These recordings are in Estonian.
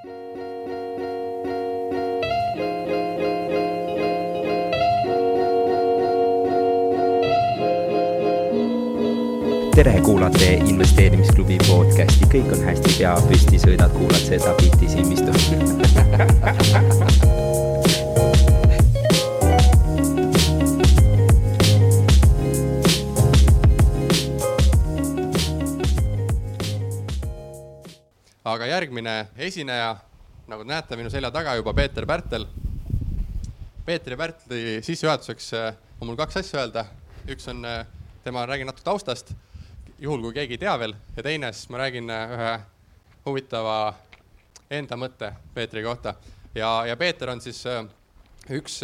tere, kuulate investeerimisklubi podcasti, kõik on hästi, pea püsti, sõidad, kuulad seda bitti silmistu aga järgmine esineja, nagu te näete minu selja taga juba, Peeter Pärtel. Peetri Pärtli sissejuhatuseks äh, on mul kaks asja öelda. üks on, äh, tema, räägin natuke taustast, juhul kui keegi ei tea veel, ja teine, siis ma räägin äh, ühe huvitava enda mõtte Peetri kohta. ja, ja Peeter on siis üks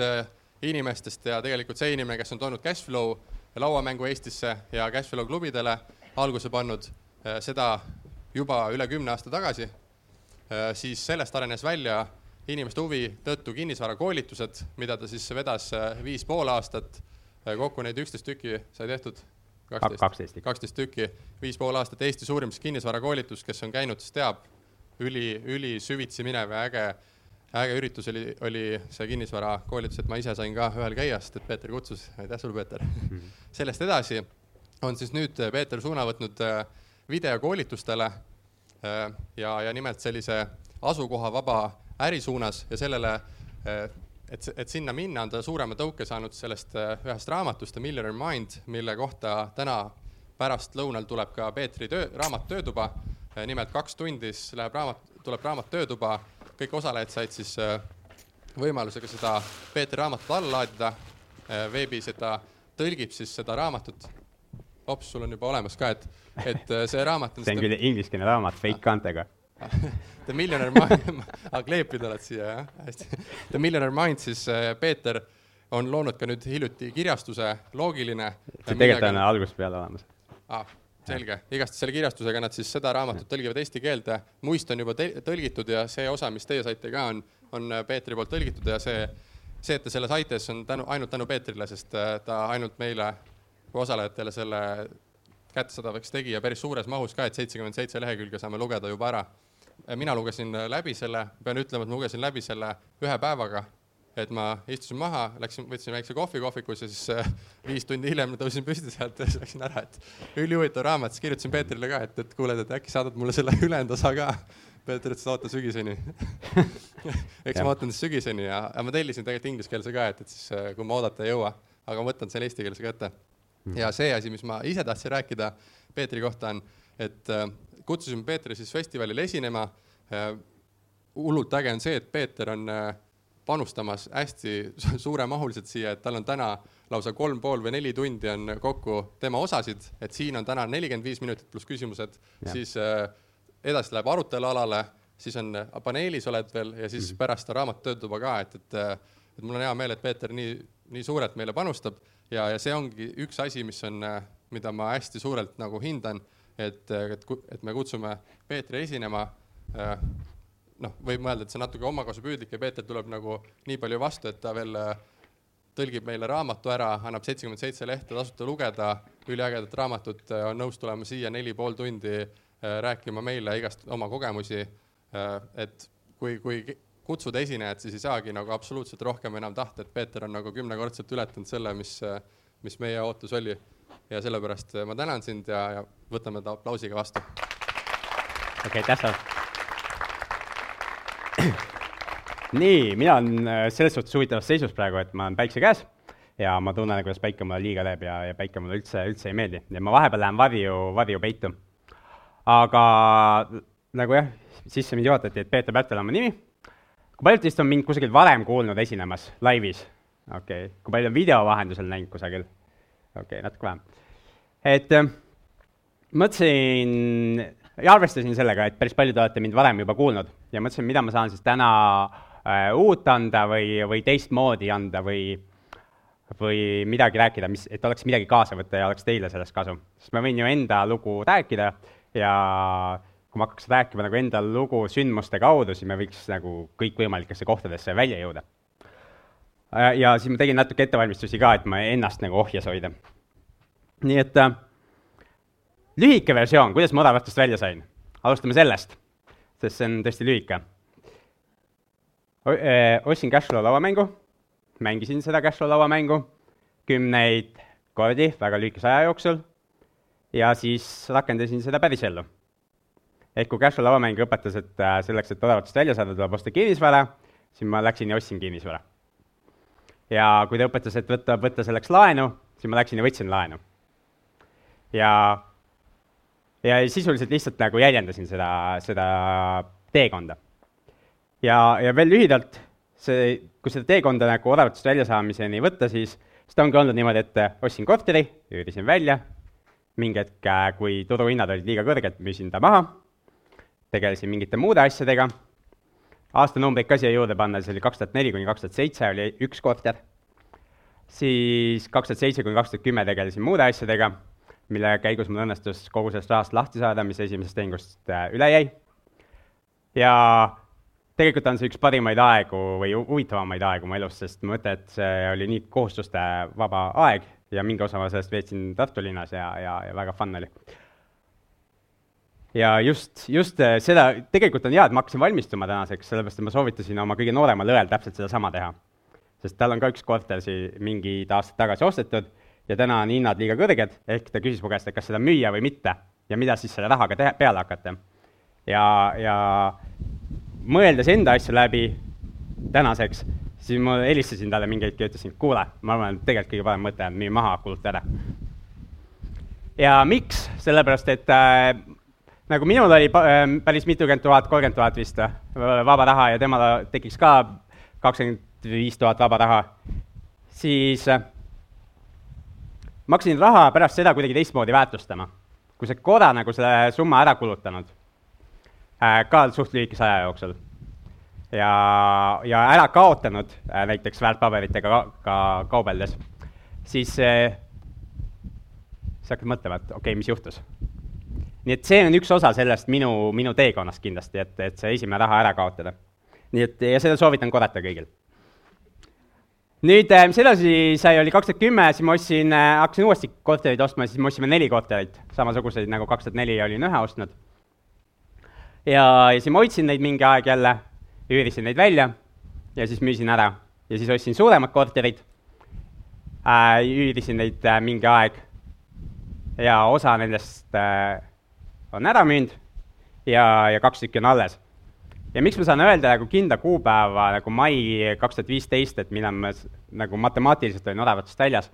inimestest ja tegelikult see inimene, kes on toonud Cashflow lauamängu Eestisse ja Cashflow klubidele alguse pannud seda juba üle kümne aasta tagasi, äh, siis sellest arenes välja inimeste huvi tõttu kinnisvarakoolitused, mida ta siis vedas äh, viis pool aastat, äh, kokku neid üksteist tükki sai tehtud. kaksteist. kaksteist tükki, viis pool aastat Eesti suurim kinnisvarakoolitus, kes on käinud, siis teab, üli, üli süvitsi minev ja äge, äge üritus oli, oli see kinnisvarakoolitus, et ma ise sain ka ühel käia, sest et Peeter kutsus, aitäh sulle, Peeter mm. -hmm. sellest edasi on siis nüüd Peeter suuna võtnud videokoolitustele ja, ja nimelt sellise asukohavaba äri suunas ja sellele, äh, et, et sinna minna, on ta suurema tõuke saanud sellest äh, ühest raamatust The Millionaire Mind, mille kohta täna pärastlõunal tuleb ka Peetri töö, raamat Töötuba. nimelt kaks tundi, siis läheb raamat, tuleb raamat Töötuba, kõik osalejad said siis võimalusega seda Peetri raamatut alla laadida veebis, et ta tõlgib siis seda raamatut. Ops, sul on juba olemas ka, et et äh, see raamat on see on küll ingliskeelne raamat, fake kaantega The Millionaire Mind ah, kleepid oled siia, jah, hästi. The Millionaire Mind siis äh, Peeter on loonud ka nüüd hiljuti kirjastuse Loogiline. see tegelikult on algusest peale olemas ah,. selge, igastahes selle kirjastusega nad siis seda raamatut tõlgivad eesti keelde, muist on juba tõlgitud ja see osa, mis teie saite ka, on, on äh, Peetri poolt tõlgitud ja see, see, et te selle saite, siis on tänu, ainult tänu Peetrile, sest ta ainult meile kui osalejatele selle kättesaadavaks tegi ja päris suures mahus ka, et seitsekümmend seitse lehekülge saame lugeda juba ära. mina lugesin läbi selle, pean ütlema, et ma lugesin läbi selle ühe päevaga, et ma istusin maha, läksin, võtsin väikse kohvi kohvikus ja siis äh, viis tundi hiljem tõusin püsti sealt ja siis läksin ära, et ülihuvitav raamat, siis kirjutasin Peetrile ka, et, et kuule, et äkki saadad mulle selle ülejäänud osa ka. Peeter ütles, et oota sügiseni eks ma ootan siis sügiseni ja, ja ma tellisin tegelikult ingliskeelse ka, et, et siis äh, kui ma oodata ei jõua, aga ma võtan selle eestikeelse ka ette. Ja see asi, mis ma ise tahtsin rääkida Peetri kohta, on, et äh, kutsusime Peetri siis festivalile esinema. Äh,. hullult äge on see, et Peeter on äh, panustamas hästi suuremahuliselt siia, et tal on täna lausa kolm pool või neli tundi on kokku tema osasid, et siin on täna nelikümmend viis minutit pluss küsimused, siis edasi läheb arutelualale, siis on paneelis oled veel ja siis -hmm. pärast on raamat töötuba ka, et, et, et mul on hea meel, et Peeter nii, nii suurelt meile panustab ja, ja see ongi üks asi, mis on, äh, mida ma hästi suurelt nagu hindan, et, äh, et, et me kutsume Peetri esinema. Äh, noh, võib mõelda, et see on natuke omakasupüüdlik ja Peeter tuleb nagu nii palju vastu, et ta veel tõlgib meile raamatu ära, annab seitsekümmend seitse lehte tasuta lugeda, üliägedat raamatut, on nõus tulema siia neli pool tundi rääkima meile igast oma kogemusi. et kui, kui kutsuda esinejat, siis ei saagi nagu absoluutselt rohkem enam tahta, et Peeter on nagu kümnekordselt ületanud selle, mis, mis meie ootus oli. ja sellepärast ma tänan sind ja, ja võtame ta aplausiga vastu. okei okay,, sulle. nii, mina olen äh, selles suhtes huvitavas seisus praegu, et ma olen päikse käes ja ma tunnen, kuidas päike mulle liiga teeb ja, ja päike mulle üldse, üldse ei meeldi ja ma vahepeal lähen varju, varju peitu. aga nagu jah, sisse mind juhatati, et Peeter Pärtel on mu nimi kui paljud teist on mind kusagil varem kuulnud esinemas laivis? okei okay., kui palju on video vahendusel näinud kusagil? okei okay,, natuke vähem. et äh, mõtlesin ja arvestasin sellega, et päris paljud olete mind varem juba kuulnud ja mõtlesin, mida ma saan siis täna äh, uut anda või, või teistmoodi anda või, või midagi rääkida, mis, et oleks midagi kaasa võtta ja oleks teile sellest kasu. sest ma võin ju enda lugu rääkida ja kui ma hakkaks rääkima nagu enda lugu sündmuste kaudu, siis me võiks nagu kõikvõimalikesse kohtadesse välja jõuda. Äh, ja siis ma tegin natuke ettevalmistusi ka, et ma ennast nagu ohjes hoida. nii et äh, lühike versioon, kuidas ma odavatest välja sain. alustame sellest, sest see on tõesti lühike. ostsin Cashflow lauamängu, mängisin seda Cashflow lauamängu kümneid kordi väga lühikese aja jooksul ja siis rakendasin seda pärisellu. Ehk kui Cashflow lauamäng õpetas, et äh, selleks, et odavatest välja saada, tuleb osta kinnisvara, siis ma läksin ja ostsin kinnisvara. ja kui ta õpetas, et võtta, võtta selleks laenu, siis ma läksin ja võtsin laenu. ja, ja sisuliselt lihtsalt nagu jäljendasin seda, seda teekonda. ja, ja veel lühidalt, see, kui seda teekonda nagu odavatest väljasaamiseni võtta, siis, siis ta ongi olnud niimoodi, et ostsin korteri, üürisin välja mingi hetk, äh, kui turuhinnad olid liiga kõrged, müüsin ta maha, tegelesin mingite muude asjadega, aastanumbreid ka siia juurde panna, see oli kaks tuhat neli kuni kaks tuhat seitse oli üks korter, siis kaks tuhat seitse kuni kaks tuhat kümme tegelesin muude asjadega, mille käigus mul õnnestus kogu sellest rahast lahti saada, mis esimesest tehingust äh, üle jäi. ja tegelikult on see üks parimaid aegu või huvitavamaid aegu mu elus, sest ma mõtlen, et see oli nii kohustuste vaba aeg ja mingi osa ma sellest veetsin Tartu linnas ja, ja, ja väga fun oli. Ja just, just äh, seda, tegelikult on hea, et ma hakkasin valmistuma tänaseks, sellepärast et ma soovitasin oma kõige nooremal õel täpselt sedasama teha. sest tal on ka üks korter siin mingid aastad tagasi ostetud ja täna on hinnad liiga kõrged, ehk ta küsis mu käest, et kas seda müüa või mitte ja mida siis selle rahaga teha, peale hakata. ja, ja mõeldes enda asju läbi tänaseks, siis ma helistasin talle mingi hetk ja ütlesin, kuule, ma arvan, et tegelikult kõige parem mõte on müü maha, kuluta ära. ja miks, sellepärast et äh, nagu minul oli äh, päris mitukümmend tuhat, kolmkümmend tuhat vist äh, vaba raha ja temal tekiks ka kakskümmend viis tuhat vaba raha, siis äh, ma hakkasin raha pärast seda kuidagi teistmoodi väärtustama. kui sa korra nagu selle summa ära kulutanud äh,, ka suht lühikese aja jooksul ja, ja ära kaotanud näiteks väärtpaberitega ka, ka kaubeldes, siis sa hakkad mõtlema, et okei okay,, mis juhtus. Nii et see on üks osa sellest minu, minu teekonnast kindlasti, et, et see esimene raha ära kaotada. nii et, ja seda soovitan korrata kõigil. nüüd, mis edasi sai, oli kaks tuhat kümme, siis ma ostsin, hakkasin uuesti korterit ostma, siis me ostsime neli korterit, samasuguseid nagu kaks tuhat neli olin ühe ostnud. ja, ja siis ma hoidsin neid mingi aeg jälle üürisin neid välja ja siis müüsin ära ja siis ostsin suuremad korterid äh,, üürisin neid äh, mingi aeg ja osa nendest äh, on ära müünud ja, ja kaks tükki on alles. ja miks ma saan öelda nagu kindla kuupäeva nagu mai kaks tuhat viisteist, et millal ma nagu matemaatiliselt olin odavatest väljas,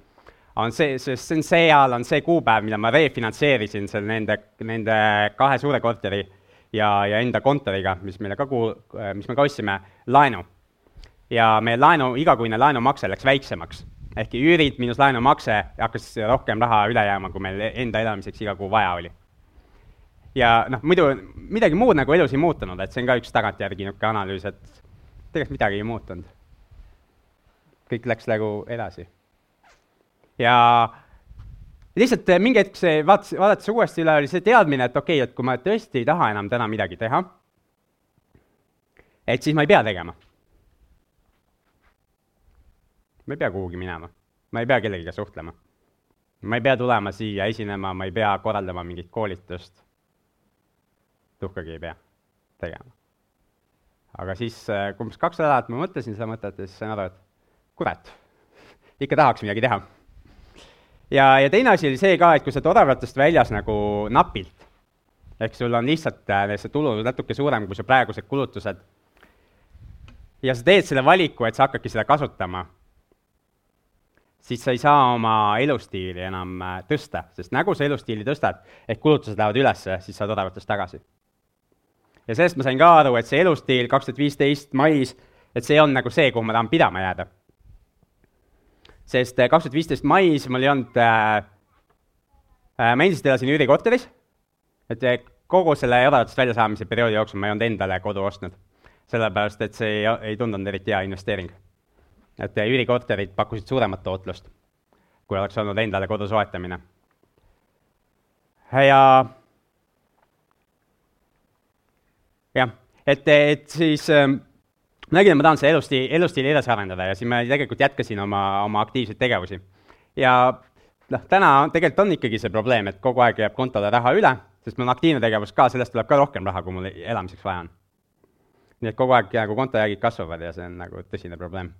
on see, sest see on see ajal, on see kuupäev, millal ma refinantseerisin seal nende, nende kahe suure korteri ja, ja enda kontoriga, mis meile ka kuul-, mis me ka ostsime, laenu. ja meie laenu, igakuine laenumakse läks väiksemaks. ehk üürid miinus laenumakse hakkas rohkem raha üle jääma, kui meil enda elamiseks iga kuu vaja oli. Ja noh, muidu midagi muud nagu elus ei muutunud, et see on ka üks tagantjärgi niisugune analüüs, et tegelikult midagi ei muutunud. kõik läks nagu edasi. ja lihtsalt mingi hetk see, vaatas, vaadates uuesti üle, oli see teadmine, et okei okay,, et kui ma tõesti ei taha enam täna midagi teha, et siis ma ei pea tegema. ma ei pea kuhugi minema, ma ei pea kellegagi suhtlema. ma ei pea tulema siia esinema, ma ei pea korraldama mingit koolitust. Tuhkagi ei pea tegema. aga siis eh, umbes kaks nädalat ma mõtlesin seda mõtet ja siis sain aru, et kurat, ikka tahaks midagi teha ja, ja teine asi oli see ka, et kui sa oled odavatest väljas nagu napilt, ehk sul on lihtsalt äh, see tulu natuke suurem kui su praegused kulutused, ja sa teed selle valiku, et sa hakkadki seda kasutama, siis sa ei saa oma elustiili enam äh, tõsta, sest nagu sa elustiili tõstad, ehk kulutused lähevad üles, siis saad odavatest tagasi. Ja sellest ma sain ka aru, et see elustiil kaks tuhat viisteist mais, et see on nagu see, kuhu ma tahan pidama jääda sest äh, kaks tuhat viisteist mais mul ei olnud äh,, äh, ma endiselt elasin üürikorteris, et äh, kogu selle elatist väljasaamise perioodi jooksul ma ei olnud endale kodu ostnud. sellepärast, et see ei, ei tundunud eriti hea investeering. et üürikorterid pakkusid suuremat tootlust, kui oleks olnud endale kodu soetamine. ja jah, et, et siis äh, ma nägin, et ma tahan seda elustiili, elustiili edasi arendada ja siis ma tegelikult jätkasin oma, oma aktiivseid tegevusi. ja noh, täna tegelikult on ikkagi see probleem, et kogu aeg jääb kontole raha üle, sest mul on aktiivne tegevus ka, sellest tuleb ka rohkem raha, kui mul elamiseks vaja on. nii et kogu aeg nagu kontojäägid kasvavad ja see on nagu tõsine probleem.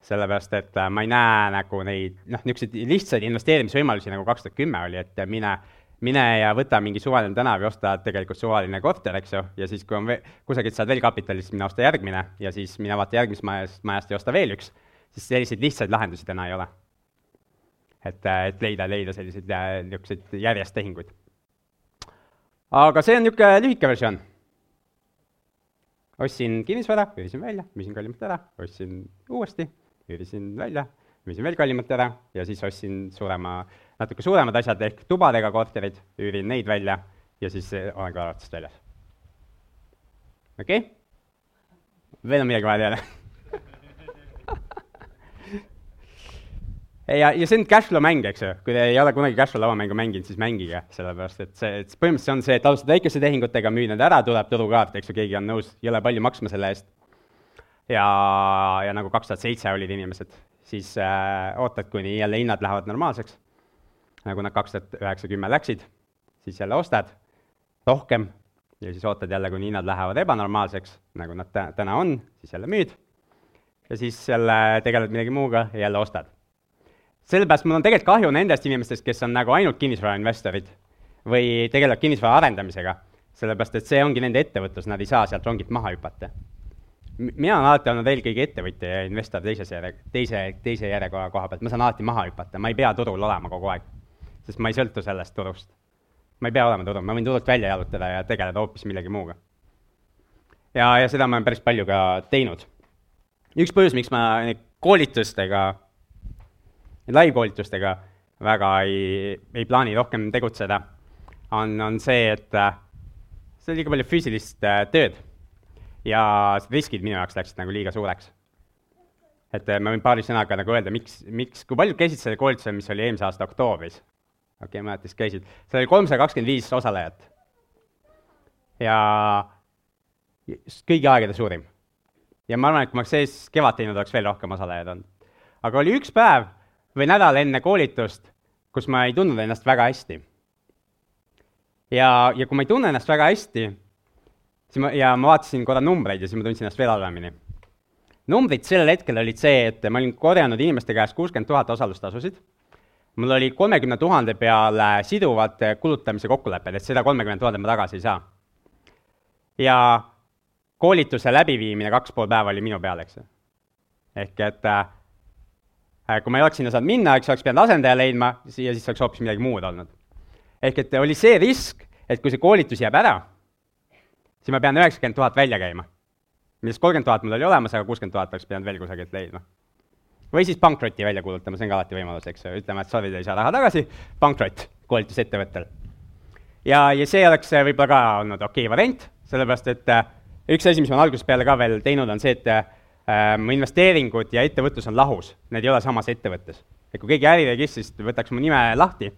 sellepärast, et äh, ma ei näe nagu neid, noh, niisuguseid lihtsaid investeerimisvõimalusi, nagu kaks tuhat kümme oli, et mine mine ja võta mingi suvaline tänav ja osta tegelikult suvaline korter, eks ju, ja siis, kui on ve-, kusagilt saad veel kapitali, siis mine osta järgmine ja siis mine vaata järgmist majast, majast ja osta veel üks, siis selliseid lihtsaid lahendusi täna ei ole. et, et leida, leida selliseid niisuguseid järjest tehinguid. aga see on niisugune lühike versioon. ostsin kinnisvara, üürisin välja, müüsin kallimalt ära, ostsin uuesti, üürisin välja, müüsin veel kallimalt ära ja siis ostsin suurema natuke suuremad asjad ehk tubadega korterid, üürin neid välja ja siis eh, olen ka arvutusest väljas. okei okay?? veel on midagi vaja teada ja, ja see on cashflow mäng, eks ju, kui te ei ole kunagi cashflow lavamängu mänginud, siis mängige, sellepärast et see, et põhimõtteliselt on see, et alustad väikeste tehingutega, müü need ära, tuleb turukaart, eks ju, keegi on nõus jõle palju maksma selle eest. ja, ja nagu kaks tuhat seitse olid inimesed, siis äh, ootad, kuni jälle hinnad lähevad normaalseks nagu nad kaks tuhat üheksa, kümme läksid, siis jälle ostad rohkem ja siis ootad jälle, kuni hinnad lähevad ebanormaalseks, nagu nad täna on, siis jälle müüd. ja siis jälle tegeled millegi muuga ja jälle ostad. sellepärast mul on tegelikult kahju nendest inimestest, kes on nagu ainult kinnisvarainvestorid või tegelevad kinnisvara arendamisega, sellepärast et see ongi nende ettevõtlus, nad ei saa sealt rongilt maha hüpata. mina olen alati olnud eelkõige ettevõtja ja investor teises järje, teise, teise järjekorra koha pealt, ma saan alati maha hüpata, ma ei pea turul olema kogu aeg sest ma ei sõltu sellest turust. ma ei pea olema turul, ma võin turult välja jalutada ja tegeleda hoopis millegi muuga. ja, ja seda ma olen päris palju ka teinud. üks põhjus, miks ma koolitustega, live-koolitustega väga ei, ei plaani rohkem tegutseda, on, on see, et äh, see on liiga palju füüsilist äh, tööd ja riskid minu jaoks läksid nagu liiga suureks. et äh, ma võin paari sõnaga nagu öelda, miks, miks, kui paljud käisid sellel koolitusel, mis oli eelmise aasta oktoobris okei okay,, ma ei mäleta, kes käisid, seal oli kolmsada kakskümmend viis osalejat. ja kõigi aegade suurim. ja ma arvan, et kui ma oleks sees kevad teinud, oleks veel rohkem osalejaid olnud. aga oli üks päev või nädal enne koolitust, kus ma ei tundnud ennast väga hästi. ja, ja kui ma ei tunne ennast väga hästi, siis ma, ja ma vaatasin korra numbreid ja siis ma tundsin ennast veel halvemini. numbrid sellel hetkel olid see, et ma olin korjanud inimeste käest kuuskümmend tuhat osalustasusid mul oli kolmekümne tuhande peale siduvad kulutamise kokkulepped, et seda kolmekümmend tuhandet ma tagasi ei saa. ja koolituse läbiviimine kaks pool päeva oli minu peal, eks ju. ehk et äh, kui ma ei oleks sinna saanud minna, eks oleks pidanud asendaja leidma ja siis oleks hoopis midagi muud olnud. ehk et oli see risk, et kui see koolitus jääb ära, siis ma pean üheksakümmend tuhat välja käima. millest kolmkümmend tuhat mul oli olemas, aga kuuskümmend tuhat oleks pidanud veel kusagilt leidma või siis pankroti välja kuulutama, see on ka alati võimalus, eks ju, ütleme, et sorry, te ei saa raha tagasi, pankrot koolitusettevõttel. ja, ja see oleks äh, võib-olla ka olnud okei okay variant, sellepärast et äh, üks asi, mis ma olen algusest peale ka veel teinud, on see, et äh, mu investeeringud ja ettevõtlus on lahus, need ei ole samas ettevõttes. et kui keegi äriregistrist võtaks mu nime lahti,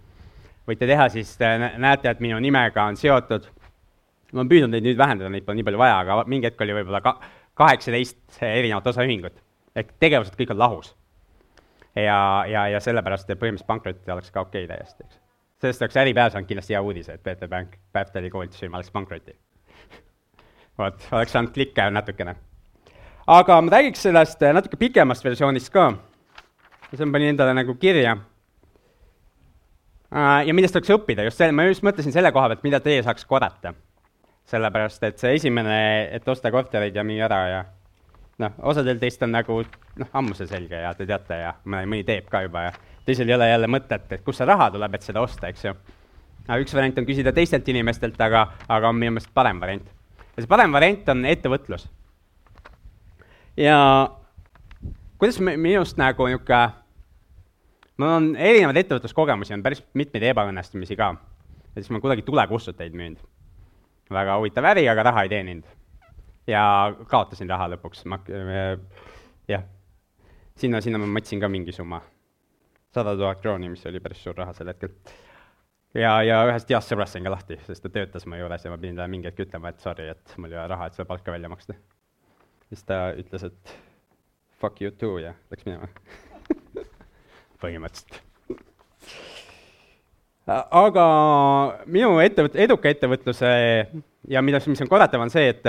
võite teha, siis te näete, et minu nimega on seotud, ma olen püüdnud neid nüüd vähendada, neid pole nii palju vaja, aga mingi hetk oli võib-olla ka kaheksateist erinevat osaühingut. ehk tegevused kõik on lahus ja, ja, ja sellepärast põhimõtteliselt pankrot oleks ka okei okay täiesti, eks. sellest oleks Äripäev saanud kindlasti hea uudise, et Peeter Pank, Päevtali koolitusfirma läks pankrotti vot, oleks saanud klikke natukene. aga ma räägiks sellest natuke pikemast versioonist ka. see ma panin endale nagu kirja. Äh, ja millest oleks õppida, just see, ma just mõtlesin selle koha pealt, mida teie saaks korrata. sellepärast, et see esimene, et osta kortereid ja müü ära ja noh, osadel teist on nagu noh, ammu see selge ja te teate ja mõni, mõni teeb ka juba ja teisel ei ole jälle mõtet, et kust see raha tuleb, et seda osta, eks ju. aga üks variant on küsida teistelt inimestelt, aga, aga on minu meelest parem variant. ja see parem variant on ettevõtlus. ja kuidas minust nagu niisugune, mul on erinevaid ettevõtluskogemusi, on päris mitmeid ebaõnnestumisi ka. ja siis ma kuidagi tulekustuteid müünud. väga huvitav äri, aga raha ei teeninud ja kaotasin raha lõpuks, ma äh,, jah, sinna, sinna ma mõtlesin ka mingi summa, sada tuhat krooni, mis oli päris suur raha sel hetkel. ja, ja ühest heast sõbrast sain ka lahti, sest ta töötas mu juures ja ma pidin talle mingi hetk ütlema, et sorry, et mul ei ole raha, et seda palka välja maksta. siis ta ütles, et fuck you too ja läks minema. Põhimõtteliselt. Aga minu ettevõt-, eduka ettevõtluse ja mida, mis on korratav, on see, et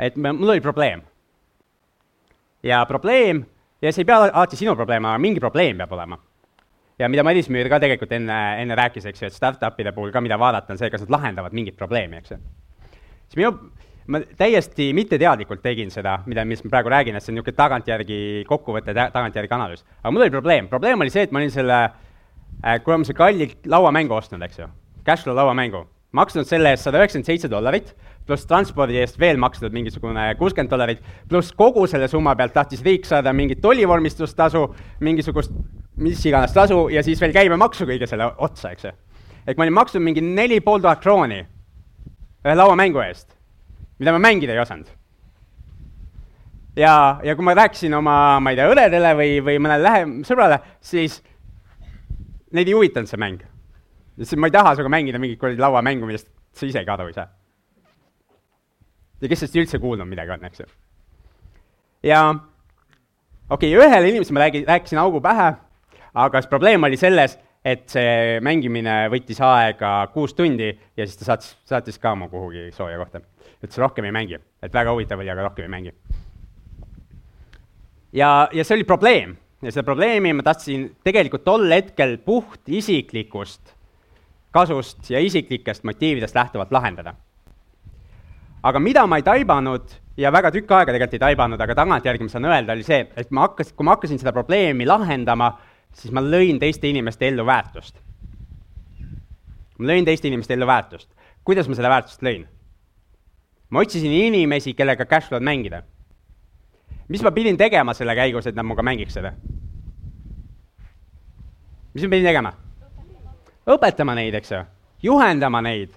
et mul oli probleem. ja probleem, ja see ei pea alati sinu probleem, aga mingi probleem peab olema. ja mida Madis Müür ka tegelikult enne, enne rääkis, eks ju, et startup'ide puhul ka, mida vaadata, on see, kas nad lahendavad mingit probleemi, eks ju. siis minu, ma täiesti mitteteadlikult tegin seda, mida, mis ma praegu räägin, et see on niisugune tagantjärgi kokkuvõte, tagantjärgi analüüs. aga mul oli probleem, probleem oli see, et ma olin selle äh, kuramuse kalli lauamängu ostnud, eks ju, Cashflow lauamängu maksnud selle eest sada üheksakümmend seitse dollarit, pluss transpordi eest veel maksnud mingisugune kuuskümmend dollarit, pluss kogu selle summa pealt tahtis riik saada mingit tollivormistustasu, mingisugust mis iganes tasu ja siis veel käibemaksu kõige selle otsa, eks ju. et ma olin maksnud mingi neli pool tuhat krooni ühe lauamängu eest, mida ma mängida ei osanud. ja, ja kui ma rääkisin oma, ma ei tea, õdedele või, või mõnele lähem sõbrale, siis neid ei huvitanud see mäng ma ei taha sinuga mängida mingit kuradi lauamängu, millest sa isegi aru ei saa. Ja kes sellest üldse kuulnud midagi on, eks ju. ja okei okay,, ühele inimesele ma räägi-, rääkisin augu pähe, aga siis probleem oli selles, et see mängimine võttis aega kuus tundi ja siis ta saatis, saatis ka mu kuhugi sooja kohta. ütles rohkem ei mängi, et väga huvitav oli, aga rohkem ei mängi. ja, ja see oli probleem ja seda probleemi ma tahtsin tegelikult tol hetkel puht isiklikust kasust ja isiklikest motiividest lähtuvalt lahendada. Aga mida ma ei taibanud ja väga tükk aega tegelikult ei taibanud, aga tagantjärgi ma saan öelda, oli see, et ma hakkasin, kui ma hakkasin seda probleemi lahendama, siis ma lõin teiste inimeste ellu väärtust. ma lõin teiste inimeste ellu väärtust. kuidas ma seda väärtust lõin? ma otsisin inimesi, kellega cashflow'd mängida. mis ma pidin tegema selle käigus, et nad minuga mängiks seda? mis ma pidin tegema? õpetama neid, eks ju, juhendama neid,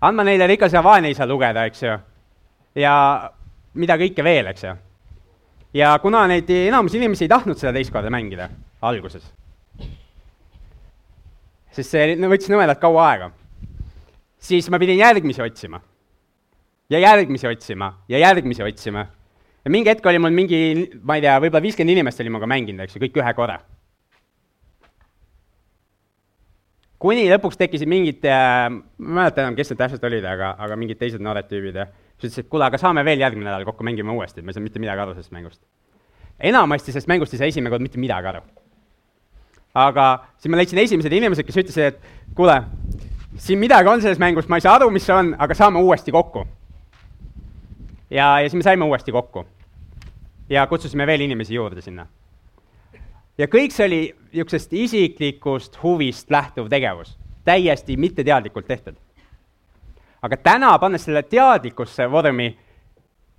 andma neile rikas ja vaene isa lugeda, eks ju, ja mida kõike veel, eks ju. ja kuna neid enamus inimesi ei tahtnud seda teist korda mängida alguses, sest see võttis nõmedalt kaua aega, siis ma pidin järgmisi otsima. ja järgmisi otsima ja järgmisi otsima. ja mingi hetk oli mul mingi, ma ei tea, võib-olla viiskümmend inimest oli minuga mänginud, eks ju, kõik ühe korra kuni lõpuks tekkisid mingid äh,, ma ei mäleta enam, kes need täpselt olid, aga, aga mingid teised noored tüübid ja siis ütlesid, et kuule, aga saame veel järgmine nädal kokku, mängime uuesti, ma ei saanud mitte midagi aru sellest mängust. enamasti sellest mängust ei saa esimene kord mitte midagi aru. aga siis ma leidsin esimesed inimesed, kes ütlesid, et kuule, siin midagi on selles mängus, ma ei saa aru, mis see on, aga saame uuesti kokku. ja, ja siis me saime uuesti kokku. ja kutsusime veel inimesi juurde sinna ja kõik see oli niisugusest isiklikust huvist lähtuv tegevus, täiesti mitteteadlikult tehtud. aga täna, pannes selle teadlikkusse vormi,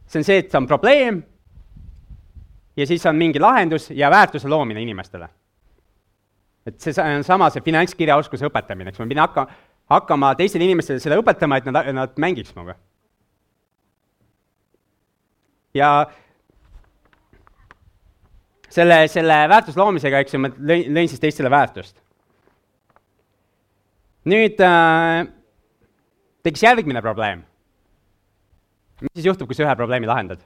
see on see, et see on probleem ja siis on mingi lahendus ja väärtuse loomine inimestele. et see on sama, see finantskirjaoskuse õpetamine, eks ma pidin hakka, hakkama teistele inimestele seda õpetama, et nad, nad mängiks minuga. ja selle, selle väärtuse loomisega, eks ju, ma lõin, lõin siis teistele väärtust. nüüd äh, tekkis järgmine probleem. mis siis juhtub, kui sa ühe probleemi lahendad?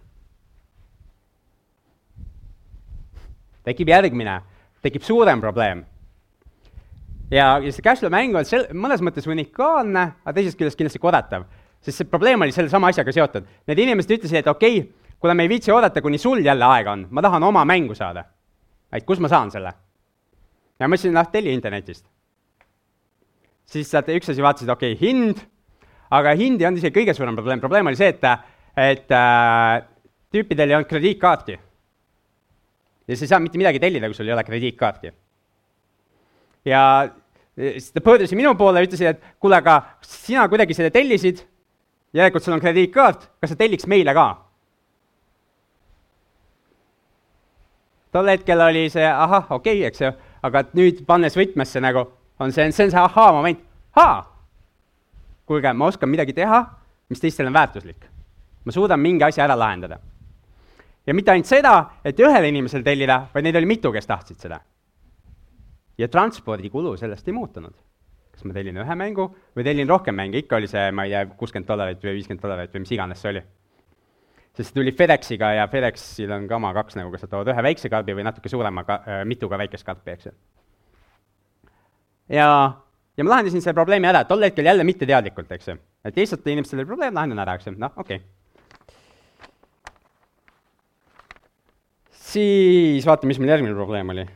tekib järgmine, tekib suurem probleem. ja, ja see cashflow mäng on sel-, mõnes mõttes unikaalne, aga teisest küljest kindlasti korratav, sest see probleem oli sellesama asjaga seotud. Need inimesed ütlesid, et okei okay,, kuule, me ei viitsi oodata, kuni sul jälle aega on, ma tahan oma mängu saada. et kus ma saan selle? ja ma ütlesin, noh, telli internetist. siis sealt üks asi vaatasid, okei okay,, hind, aga hind ei olnud isegi kõige suurem probleem, probleem oli see, et, et äh, tüüpidel ei olnud krediitkaarti. ja sa ei saa mitte midagi tellida, kui sul ei ole krediitkaarti. ja siis ta pöördus minu poole ja ütles, et kuule, aga sina kuidagi selle tellisid, järelikult sul on krediitkaart, kas sa telliks meile ka? Tol hetkel oli see ahah, okei okay,, eks ju, aga nüüd pannes võtmesse nagu, on see, see on see ahaa-moment, haa, kuulge, ma oskan midagi teha, mis teistel on väärtuslik. ma suudan mingi asja ära lahendada. ja mitte ainult seda, et ühele inimesele tellida, vaid neid oli mitu, kes tahtsid seda. ja transpordikulu sellest ei muutunud. kas ma tellin ühe mängu või tellin rohkem mänge, ikka oli see, ma ei tea, kuuskümmend dollarit või viiskümmend dollarit või mis iganes see oli sest tuli FedExiga ja FedExil on kama kaks nagu, kas nad toovad ühe väikse karbi või natuke suurema ka-, äh, mituga väikest karpi, eks ju. ja, ja ma lahendasin selle probleemi ära, tol hetkel jälle mitteteadlikult, eks ju. et lihtsalt inimestel oli probleem, lahendan ära, eks ju, noh, okei okay. siis vaatame, mis meil järgmine probleem oli.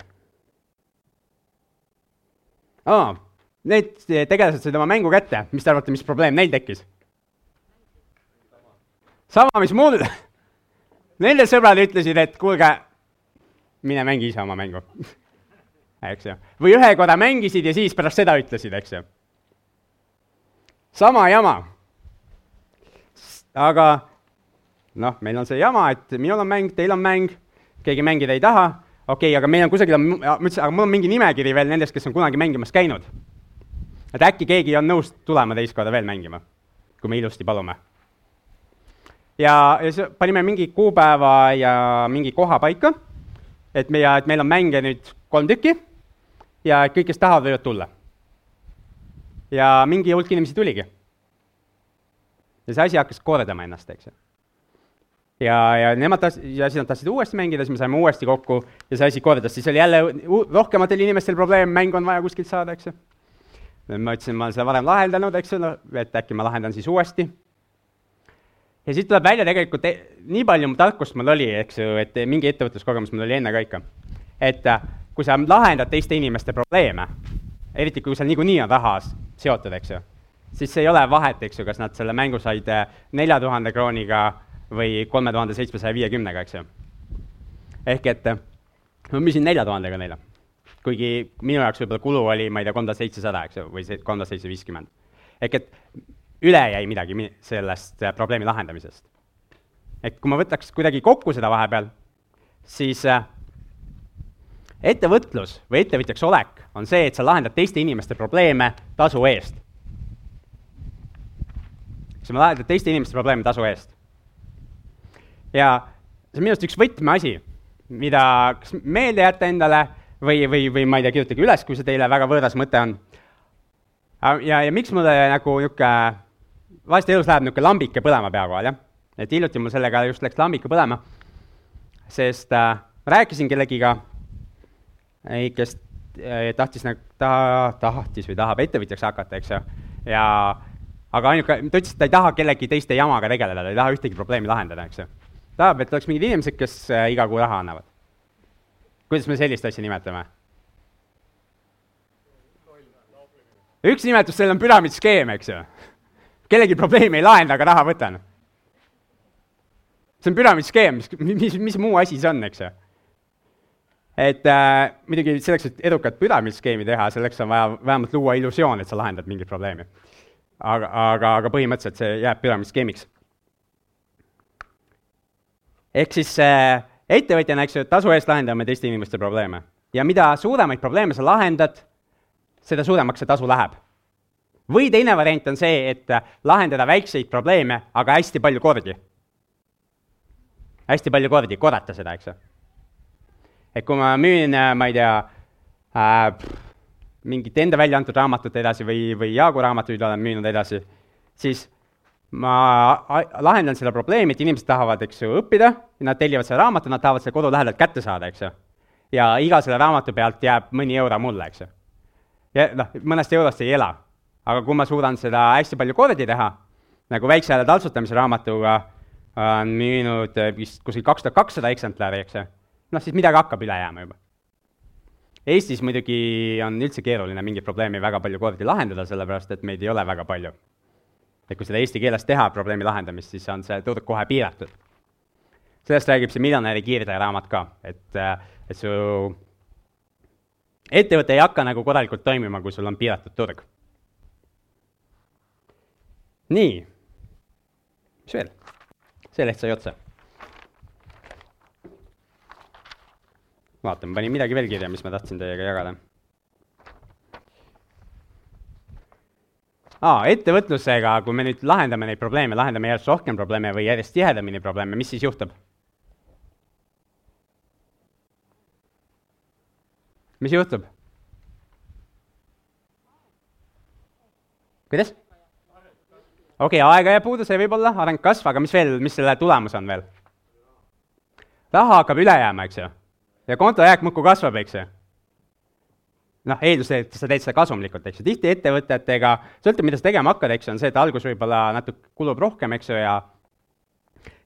aa, need tegelased said oma mängu kätte, mis te arvate, mis probleem neil tekkis? Sama, mis mul Nende sõbrad ütlesid, et kuulge, mine mängi ise oma mängu eks ju. või ühe korra mängisid ja siis pärast seda ütlesid, eks ju. sama jama. aga noh, meil on see jama, et minul on mäng, teil on mäng, keegi mängida ei taha, okei okay,, aga meil on kusagil, ma ütlesin, aga mul on mingi nimekiri veel nendest, kes on kunagi mängimas käinud. et äkki keegi on nõus tulema teist korda veel mängima, kui me ilusti palume. Ja, ja siis panime mingi kuupäeva ja mingi koha paika, et meie, et meil on mänge nüüd kolm tükki ja kõik, kes tahavad, võivad tulla. ja mingi hulk inimesi tuligi. ja see asi hakkas kordama ennast, eks ju ja, ja nemad tahtsid, ja siis nad tahtsid uuesti mängida, siis me saime uuesti kokku ja see asi kordas, siis oli jälle rohkematel inimestel probleem, mängu on vaja kuskilt saada, eks ju. ma ütlesin, ma olen seda varem lahendanud, eks ju, et äkki ma lahendan siis uuesti. Ja siit tuleb välja tegelikult e nii palju tarkust mul oli, eks ju, et mingi ettevõtluskogemus mul oli enne ka ikka. et äh, kui sa lahendad teiste inimeste probleeme, eriti kui seal niikuinii on raha seotud, eks ju, siis ei ole vahet, eks ju, kas nad selle mängu said nelja tuhande krooniga või kolme tuhande seitsmesaja viiekümnega, eks ju. ehk et ma müüsin nelja tuhandega neile. kuigi minu jaoks võib-olla kulu oli, ma ei tea, kolm tuhat seitsesada, eks ju, või see kolm tuhat seitsesada viiskümmend. ehk et üle jäi midagi sellest äh, probleemi lahendamisest. et kui ma võtaks kuidagi kokku seda vahepeal, siis äh, ettevõtlus või ettevõtjaks olek on see, et sa lahendad teiste inimeste probleeme tasu eest. sa lahendad teiste inimeste probleeme tasu eest ja see on minu arust üks võtmeasi, mida kas meelde jätta endale või, või, või ma ei tea, kirjutage üles, kui see teile väga võõras mõte on. ja, ja miks mulle nagu niisugune, vahest elus läheb niisugune lambike põlema pea kohal, jah. et hiljuti mul sellega just läks lambike põlema, sest äh, rääkisin kellegiga, kes äh, tahtis nagu, ta tahtis või tahab ettevõtjaks hakata, eks ju, ja aga ainuke, ta ütles, et ta ei taha kellegi teiste jamaga tegeleda, ta ei taha ühtegi probleemi lahendada, eks ju tahab, et oleks mingid inimesed, kes äh, iga kuu raha annavad. kuidas me sellist asja nimetame? üks nimetus sellel on püramiidskeem, eks ju. Kellegi probleemi ei lahenda, aga raha võtan. see on püramiidskeem, mis, mis, mis muu asi see on, eks ju. et äh, muidugi selleks, et edukat püramiidskeemi teha, selleks on vaja vähemalt luua illusioon, et sa lahendad mingit probleemi. aga, aga, aga põhimõtteliselt see jääb püramiidskeemiks ehk siis äh, ettevõtjana, eks ju, tasu eest lahendame teiste inimeste probleeme. ja mida suuremaid probleeme sa lahendad, seda suuremaks see tasu läheb. Või teine variant on see, et äh, lahendada väikseid probleeme, aga hästi palju kordi. hästi palju kordi, korrata seda, eks ju. et kui ma müün, äh, ma ei tea äh,, mingit enda välja antud raamatut edasi või, või Jaagu raamatuid olen müünud edasi, siis ma lahendan seda probleemi, et inimesed tahavad, eks ju, õppida, nad tellivad selle raamatu, nad tahavad selle kodu lähedalt kätte saada, eks ju. ja iga selle raamatu pealt jääb mõni euro mulle, eks ju. ja noh, mõnest eurost ei ela. Aga kui ma suudan seda hästi palju kordi teha, nagu väikse hääle taltsutamise raamatuga on müünud vist kuskil kaks tuhat kakssada eksemplari, eks ju, noh, siis midagi hakkab üle jääma juba. Eestis muidugi on üldse keeruline mingit probleemi väga palju kordi lahendada, sellepärast et meid ei ole väga palju et kui seda eesti keeles teha, probleemi lahendamist, siis on see turg kohe piiratud. sellest räägib see miljonäri kiirtee raamat ka, et, et su ettevõte ei hakka nagu korralikult toimima, kui sul on piiratud turg. Nii, mis veel? see leht sai otsa. vaatame, panin midagi veel kirja, mis ma tahtsin teiega jagada aa, ettevõtlusega, kui me nüüd lahendame neid probleeme, lahendame järjest rohkem probleeme või järjest tihedamini probleeme, mis siis juhtub? mis juhtub? kuidas? Okei okay,, aega jääb puudu, see võib olla, areng kasv, aga mis veel, mis selle tulemus on veel? raha hakkab üle jääma, eks ju. ja konto jääk muudkui kasvab, eks ju noh, eeldus, et sa teed seda kasumlikult, eks ju, tihti ettevõtetega, sõltub, mida sa tegema hakkad, eks ju, on see, et algus võib-olla natuke kulub rohkem, eks ju, ja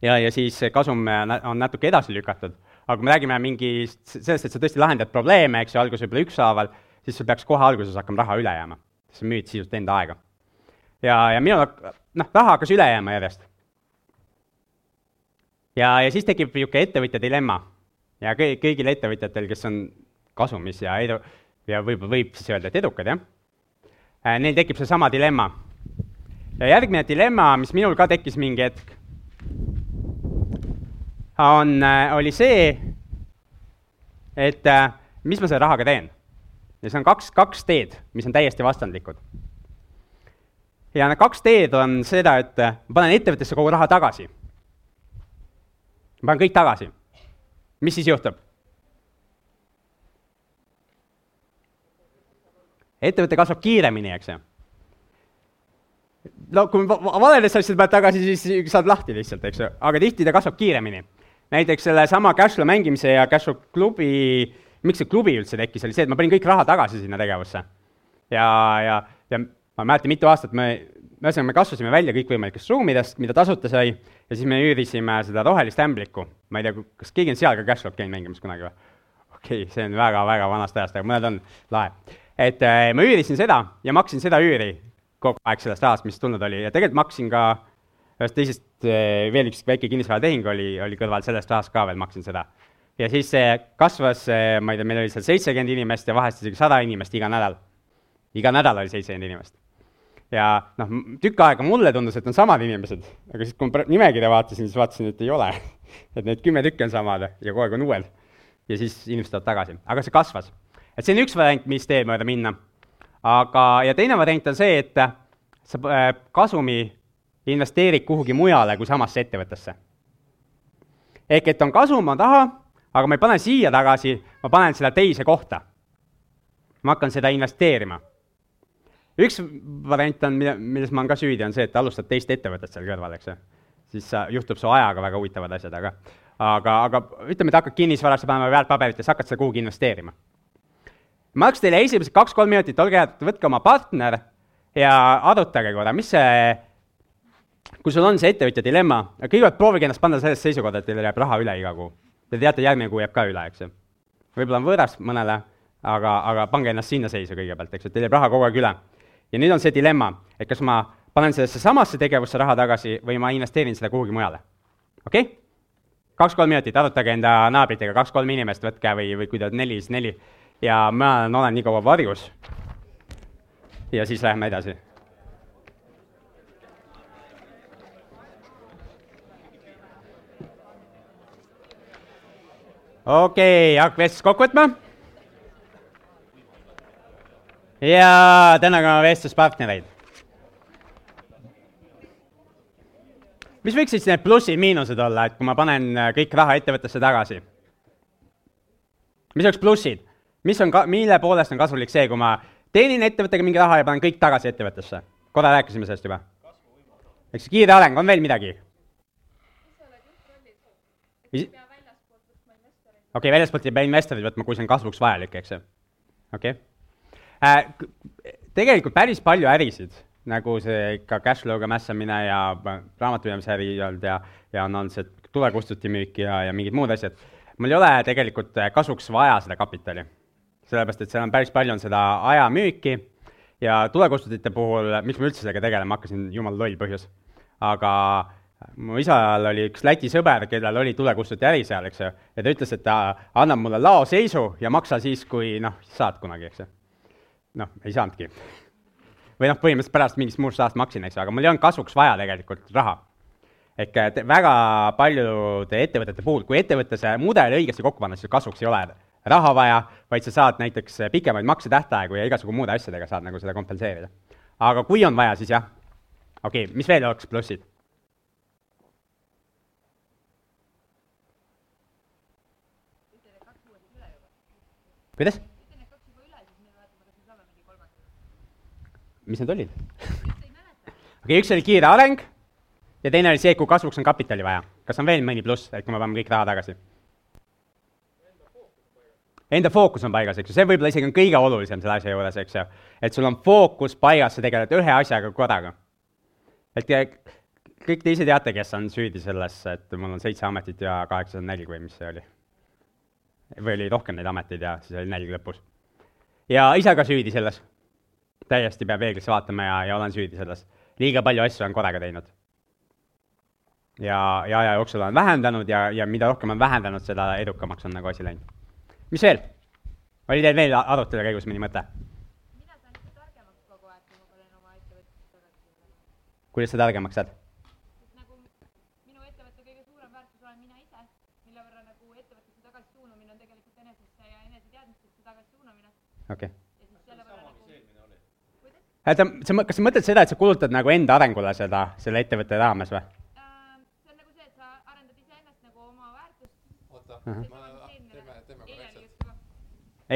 ja, ja siis kasum on natuke edasi lükatud. aga kui me räägime mingist, sellest, et sa tõesti lahendad probleeme, eks ju, alguses võib-olla ükshaaval, siis sul peaks kohe alguses hakkama raha üle jääma. sa müüd sisuliselt enda aega. ja, ja minul, noh, raha hakkas üle jääma järjest. ja, ja siis tekib niisugune ettevõtja dilemma ja kõi-, kõigil ettevõtjatel, kes on kasumis ja edu, ja võib-olla võib siis öelda, et edukad, jah, äh, neil tekib seesama dilemma. ja järgmine dilemma, mis minul ka tekkis mingi hetk, on, äh, oli see, et äh, mis ma selle rahaga teen. ja see on kaks, kaks teed, mis on täiesti vastandlikud. Ja need kaks teed on seda, et ma panen ettevõttesse kogu raha tagasi. ma panen kõik tagasi. mis siis juhtub? ettevõte kasvab kiiremini, eks ju. no kui valedesse asjadesse paned tagasi, siis saad lahti lihtsalt, eks ju, aga tihti ta kasvab kiiremini. näiteks sellesama Cashflow mängimise ja Cashflow klubi, miks see klubi üldse tekkis, oli see, et ma panin kõik raha tagasi sinna tegevusse. ja, ja, ja ma ei mäleta, mitu aastat me, ühesõnaga me kasvasime välja kõikvõimalikest ruumidest, mida tasuta sai, ja siis me üürisime seda rohelist ämblikku. ma ei tea, kas keegi on seal ka Cashflow'd käinud mängimas kunagi või? okei okay,, see on väga-väga vanast ajast, aga mõned on lahe et äh, ma üürisin seda ja maksin seda üüri kogu aeg sellest rahast, mis tulnud oli ja tegelikult maksin ka ühest teisest, äh, veel üks väike kinnisvaratehing oli, oli kõrval sellest rahast ka veel maksin seda. ja siis see kasvas, äh, ma ei tea, meil oli seal seitsekümmend inimest ja vahest isegi sada inimest iga nädal. iga nädal oli seitsekümmend inimest. Ja noh, tükk aega mulle tundus, et on samad inimesed, aga siis, kui ma nimekirja vaatasin, siis vaatasin, et ei ole. et need kümme tükki on samad ja kogu aeg on uued. ja siis inimesed tulevad tagasi, aga see kasvas et see on üks variant, mis tee mööda minna. aga, ja teine variant on see, et sa äh, kasumi investeerid kuhugi mujale kui samasse ettevõttesse. ehk et on kasum, on raha, aga ma ei pane siia tagasi, ma panen seda teise kohta. ma hakkan seda investeerima. Üks variant on, mida, milles ma olen ka süüdi, on see, et alustad teist ettevõtet seal kõrval, eks ju. siis juhtub su ajaga väga huvitavad asjad, aga aga, aga ütleme, et hakkad kinnisvarasse panema väärtpaberitesse, hakkad seda kuhugi investeerima ma annaks teile esimesed kaks-kolm minutit, olge head, võtke oma partner ja arutage korra, mis see, kui sul on see ettevõtja dilemma, kõigepealt proovige ennast panna selles seisukohta, et teil jääb raha üle iga kuu. Te teate, järgmine kuu jääb ka üle, eks ju. võib-olla on võõras mõnele, aga, aga pange ennast sinna seisu kõigepealt, eks ju, et teil jääb raha kogu aeg üle. Ja nüüd on see dilemma, et kas ma panen sellesse samasse tegevusse raha tagasi või ma investeerin seda kuhugi mujale. okei okay?? kaks-kolm minutit, arutage enda naabritega, kaks-kolm inimest võtke või, või kui te olete neli, siis neli ja ma olen nii kaua varjus. ja siis läheme edasi. okei okay,, hakka vestlust kokku võtma. Ja tänaga vestluspartnereid. mis võiksid siis need plussid-miinused olla, et kui ma panen kõik raha ettevõttesse tagasi? mis oleks plussid? mis on ka, mille poolest on kasulik see, kui ma teenin ettevõttega mingi raha ja panen kõik tagasi ettevõttesse? korra rääkisime sellest juba. eks kiire areng, on veel midagi? okei okay,, väljaspoolt ei pea investorid võtma, kui see on kasvuks vajalik, eks ju. okei okay. Äh,. tegelikult päris palju ärisid, nagu see ikka cash flow'ga mässamine ja raamatupidamise äri olnud ja, ja on olnud see tulekustuti müük ja, ja mingid muud asjad. mul ei ole tegelikult kasuks vaja seda kapitali sellepärast et seal on päris palju on seda ajamüüki ja tulekustutite puhul, miks ma üldse sellega tegelema hakkasin, jumal loll põhjus. aga mu isal oli üks Läti sõber, kellel oli tulekustuti äri seal, eks ju, ja ta ütles, et ta annab mulle laoseisu ja maksa siis, kui noh, saad kunagi, eks ju. Noh, ei saanudki. või noh, põhimõtteliselt pärast mingist muust rahast maksin, eks ju, aga mul ei olnud kasvuks vaja tegelikult raha. ehk et väga paljude ettevõtete puhul, kui ettevõtte see mudel õigesti kokku panna, siis kasvuks ei ole raha vaja, vaid sa saad näiteks pikemaid maksetähtaegu ja igasugu muude asjadega saad nagu seda kompenseerida. aga kui on vaja, siis jah. okei okay,, mis veel oleks plussid? kuidas? Mis need olid? okei üks oli kiire areng ja teine oli see, kui kasvuks on kapitali vaja. kas on veel mõni pluss, et kui me paneme kõik raha tagasi? enda fookus on paigas, eks ju, see võib-olla isegi on kõige olulisem selle asja juures, eks ju. et sul on fookus paigas, sa tegeled ühe asjaga korraga. et kõik te ise teate, kes on süüdi selles, et mul on seitse ametit ja kaheksasada neli või mis see oli. või oli rohkem neid ameteid ja siis oli nälg lõpus. ja ise ka süüdi selles. Täiesti peab peeglisse vaatama ja, ja olen süüdi selles. liiga palju asju olen korraga teinud. ja, ja aja jooksul olen vähendanud ja, ja mida rohkem olen vähendanud, seda edukamaks on nagu asi läinud. mis veel? oli teil veel arutelu käigus mõni mõte? kuidas sa targemaks saad? nagu nagu okei okay. ja siis selle võrra nagu kuidas oota, sa, kas sa mõtled seda, et sa kulutad nagu enda arengule seda, selle ettevõtte raames või? ähm, see on nagu see, et sa arendad iseennast nagu oma väärtust. oota, ma, teeme, teeme korrektselt.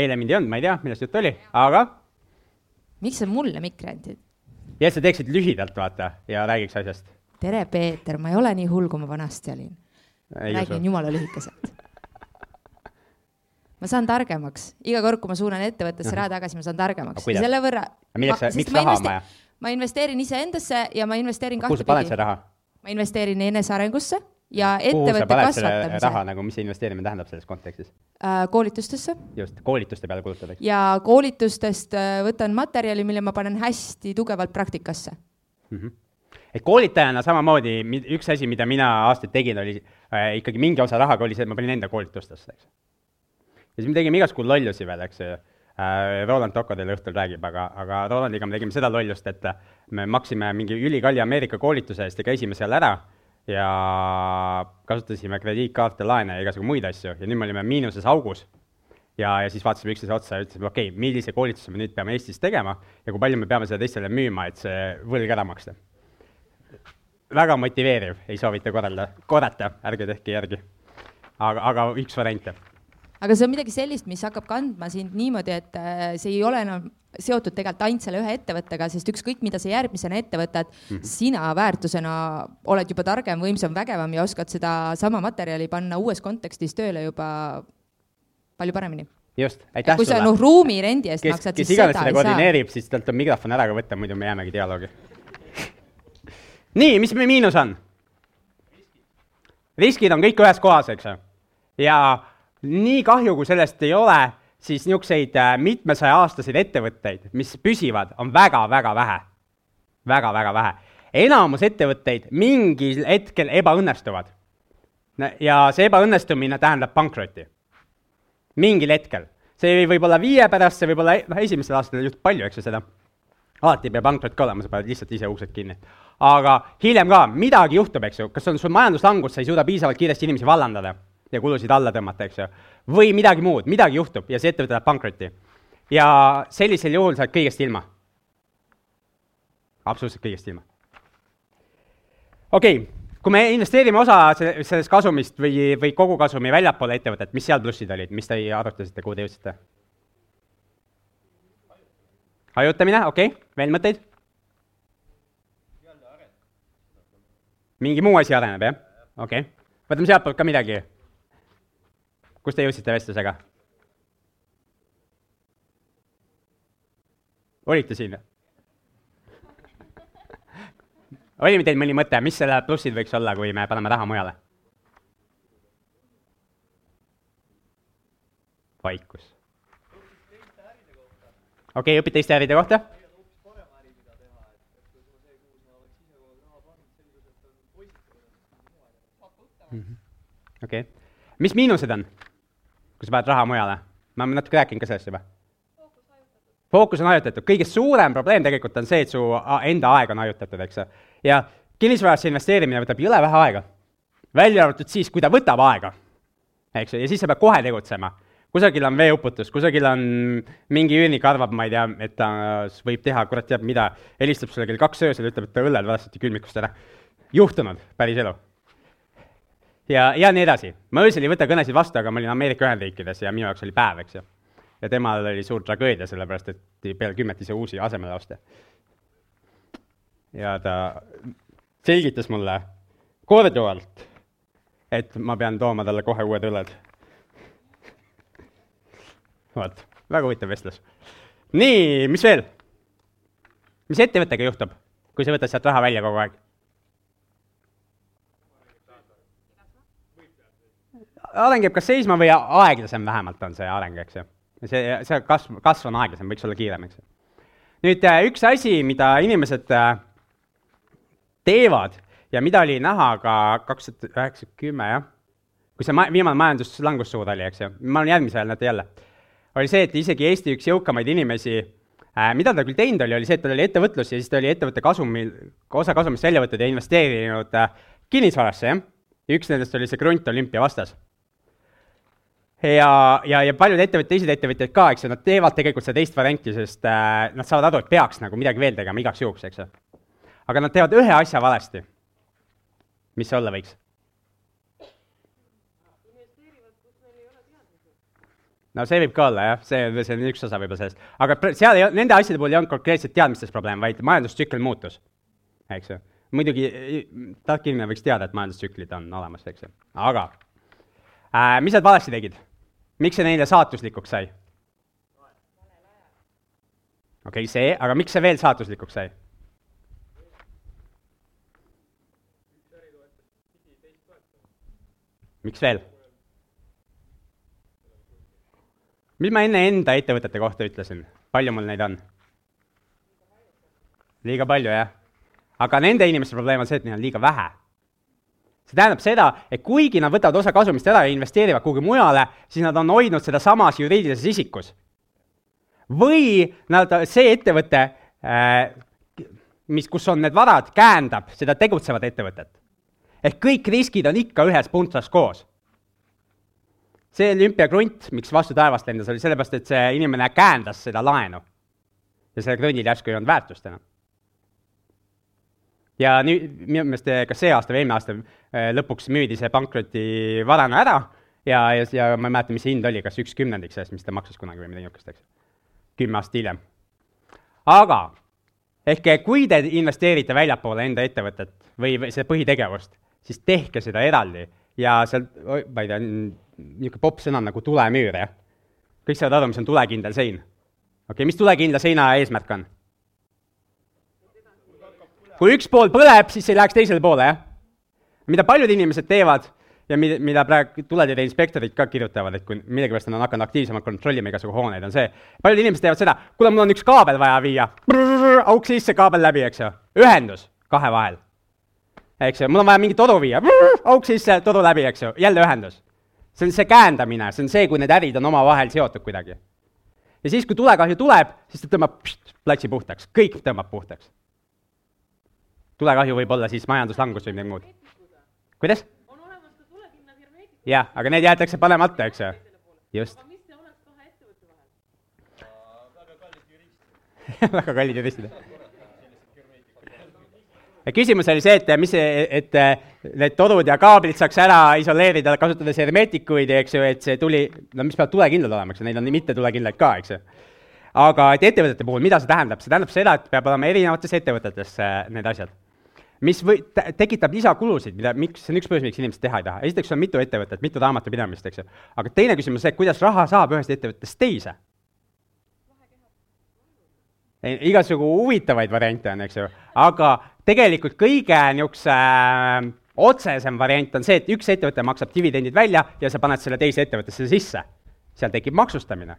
eile mind ei olnud, ma ei tea, millest jutt oli, aga miks sa mulle mikri andsid? ja et sa teeksid lühidalt, vaata, ja räägiks asjast. tere, Peeter, ma ei ole nii hull, kui ma vanasti olin. räägin jumala lühikeselt. Ma saan targemaks, iga kord, kui ma suunan ettevõttesse raha tagasi, ma saan targemaks selle võrra. milleks sa, miks raha on vaja? ma investeerin iseendasse ja ma investeerin kuhu sa paned kahtepidi. raha? ma investeerin enesearengusse ja ettevõtte selle raha kasvatamise nagu, mis see investeerimine tähendab selles kontekstis? äh, koolitustesse just, koolituste peale kulutad, eks ja koolitustest äh, võtan materjali, mille ma panen hästi tugevalt praktikasse. mm. -hmm. et koolitajana samamoodi, üks asi, mida mina aastaid tegin, oli äh, ikkagi mingi osa rahaga oli see, et ma panin enda koolitustesse, eks. Ja siis me tegime igasugu lollusi veel, eks ju äh,. Roland Tocco teile õhtul räägib, aga, aga Rolandiga me tegime seda lollust, et me maksime mingi ülikalli Ameerika koolituse eest ja käisime seal ära ja kasutasime krediitkaarte, laene ja igasugu muid asju ja nüüd me olime miinuses augus ja, ja siis vaatasime üksteise otsa ja ütlesime, okei okay,, millise koolituse me nüüd peame Eestis tegema ja kui palju me peame seda teistele müüma, et see võlg ära maksta. väga motiveeriv, ei soovita korralda, korrata, ärge tehke järgi. aga, aga üks variante. Aga see on midagi sellist, mis hakkab kandma sind niimoodi, et äh, see ei ole enam seotud tegelikult ainult selle ühe ettevõttega, sest ükskõik, mida sa järgmisena ette võtad mm, -hmm. sina väärtusena oled juba targem, võimsam, vägevam ja oskad sedasama materjali panna uues kontekstis tööle juba palju paremini. just, aitäh kui sa sulle noh, ruumirendi eest kes, maksad, siis seda ei saa. koordineerib, siis talt on mikrofon ära ka võtta, muidu me jäämegi dialoogi. nii, mis miinus on? riskid on kõik ühes kohas, eks ju. ja nii kahju, kui sellest ei ole, siis niisuguseid äh, mitmesaja-aastaseid ettevõtteid, mis püsivad, on väga-väga vähe väga,. väga-väga vähe. enamus ettevõtteid mingil hetkel ebaõnnestuvad. ja see ebaõnnestumine tähendab pankrotti mingil hetkel. see võib olla viie pärast, see võib olla, noh, esimestel aastatel ei juhtu palju, eks ju seda. alati peab pankrot ka olema, sa paned lihtsalt ise uksed kinni. aga hiljem ka midagi juhtub, eks ju, kas on sul majanduslangus, sa ei suuda piisavalt kiiresti inimesi vallandada ja kulusid alla tõmmata, eks ju. või midagi muud, midagi juhtub ja see ettevõte läheb pankrotti. ja sellisel juhul sa oled kõigest ilma. absoluutselt kõigest ilma. okei okay kui me investeerime osa se- sellest kasumist või, või kogukasumi väljapoole ettevõtet, mis seal plussid olid, mis te arutasite, kuhu te jõudsite? hajutamine, okei okay., veel mõtteid? mingi muu asi areneb, jah? okei okay., võtame sealtpoolt ka midagi. Kus te jõudsite vestlusega? olite siin? oli teil mõni mõte, mis selle plussid võiks olla, kui me paneme raha mujale? vaikus. okei okay,, õpid teiste äride kohta? okei okay., mis miinused on, kui sa paned raha mujale? ma olen natuke rääkinud ka sellest juba fookus on hajutatud, kõige suurem probleem tegelikult on see, et su enda aeg on hajutatud, eks ju. ja kinnisvarasse investeerimine võtab jõle vähe aega. välja arvatud siis, kui ta võtab aega, eks ju, ja siis sa pead kohe tegutsema. kusagil on veeuputus, kusagil on mingi üürnik arvab, ma ei tea, et ta võib teha kurat teab mida, helistab sulle kell kaks öösel, ütleb, et ta õlled varastati külmikust ära. juhtunud, päris elu ja, ja nii edasi. ma öösel ei võta kõnesid vastu, aga ma olin Ameerika Ühendriikides ja minu jaoks oli päev, eks ju. ja temal oli suur tragöödia, sellepärast et peale kümmet ei saa uusi asemele osta. ja ta selgitas mulle korduvalt, et ma pean tooma talle kohe uued õlled. vot, väga huvitav vestlus. nii, mis veel? mis ettevõttega juhtub, kui sa võtad sealt raha välja kogu aeg? Areng jääb kas seisma või aeglasem vähemalt on see areng, eks ju. see, see kasv, kasv on aeglasem, võiks olla kiirem, eks ju. nüüd äh, üks asi, mida inimesed äh, teevad ja mida oli näha ka kaks tuhat üheksa, kümme, jah, kui see ma-, viimane majanduslangus suur oli, eks ju, ma olen järgmisel ajal, näete jälle, oli see, et isegi Eesti üks jõukamaid inimesi äh, mida ta küll teinud oli, oli see, et tal oli ettevõtlus ja siis ta oli ettevõtte kasumil, osa kasumist välja võtnud ja investeerinud kinnisvarasse, jah. ja üks nendest oli see Krunt olümpia vastas. Ja, ja, ja paljud ettevõtjad, teised ettevõtjad ka, eks ju, nad teevad tegelikult seda teist varianti, sest äh, nad saavad aru, et peaks nagu midagi veel tegema igaks juhuks, eks ju. aga nad teevad ühe asja valesti. mis see olla võiks? no see võib ka olla jah, see, see on üks osa võib-olla sellest, aga seal ei, nende asjade puhul ei olnud konkreetselt teadmistes probleem, vaid majandustsükkel muutus, eks ju. muidugi tark inimene võiks teada, et majandustsüklid on olemas, eks ju, aga äh, mis nad valesti tegid? Miks see neile saatuslikuks sai? okei okay,, see, aga miks see veel saatuslikuks sai? miks veel? mis ma enne enda ettevõtete kohta ütlesin, palju mul neid on? liiga palju, jah. aga nende inimeste probleem on see, et neil on liiga vähe. See tähendab seda, et kuigi nad võtavad osa kasumist ära ja investeerivad kuhugi mujale, siis nad on hoidnud seda samas juriidilises isikus. või nad, see ettevõte, äh, mis, kus on need varad, käendab seda tegutsevat ettevõtet. ehk kõik riskid on ikka ühes puntsas koos see olümpiakrunt, miks vastu taevast lendas, oli sellepärast, et see inimene käendas seda laenu. ja sellel krundil järsku ei olnud väärtust enam. Ja nüüd minu meelest kas see aasta või eelmine aasta eh, lõpuks müüdi see pankrotivarana ära ja, ja, ja ma ei mäleta, mis see hind oli, kas üks kümnendik sellest, mis ta maksis kunagi või midagi niisugust, eks. kümme aastat hiljem. aga ehk kui te investeerite väljapoole enda ettevõtet või, või seda põhitegevust, siis tehke seda eraldi ja seal, ma ei tea, niisugune popp sõna nagu tulemüür, jah. kõik saavad aru, mis on tulekindel sein. okei okay,, mis tulekindla seina eesmärk on? Kui üks pool põleb, siis ei läheks teisele poole, jah. mida paljud inimesed teevad ja mida, mida praegu tuletõrje inspektorid ka kirjutavad, et kui millegipärast nad on hakanud aktiivsemalt kontrollima igasugu hooneid, on see, paljud inimesed teevad seda, kuule, mul on üks kaabel vaja viia, auk sisse, kaabel läbi, eks ju, ühendus kahe vahel. eks ju, mul on vaja mingi toru viia, auk sisse, toru läbi, eks ju, jälle ühendus see on see käendamine, see on see, kui need ärid on omavahel seotud kuidagi. ja siis, kui tulekahju tuleb, siis ta tõmbab platsi puhtaks, kõik tõmbab puhtaks. Tulekahju võib olla siis majanduslangus või midagi muud. kuidas? jah, aga need jäetakse panemata, eks ju. just. väga kallid juristid küsimus oli see, et mis, et need torud ja kaablid saaks ära isoleerida, kasutades hermeetikuid, eks ju, et see tuli, no mis peavad tulekindlad olema, eks ju, neid on mittetulekindlaid ka, eks ju. aga et ettevõtete puhul, mida see tähendab, see tähendab seda, et peab olema erinevates ettevõtetes äh, need asjad. Mis või, tekitab lisakulusid, mida, miks, see on üks põhjus, miks inimesed teha ei taha, esiteks on mitu ettevõtet, mitu raamatupidamist, eks ju. aga teine küsimus on see, kuidas raha saab ühest ettevõttest teise igasugu huvitavaid variante on, eks ju, aga tegelikult kõige niisuguse äh, otsesem variant on see, et üks ettevõte maksab dividendid välja ja sa paned selle teise ettevõttesse sisse. seal tekib maksustamine.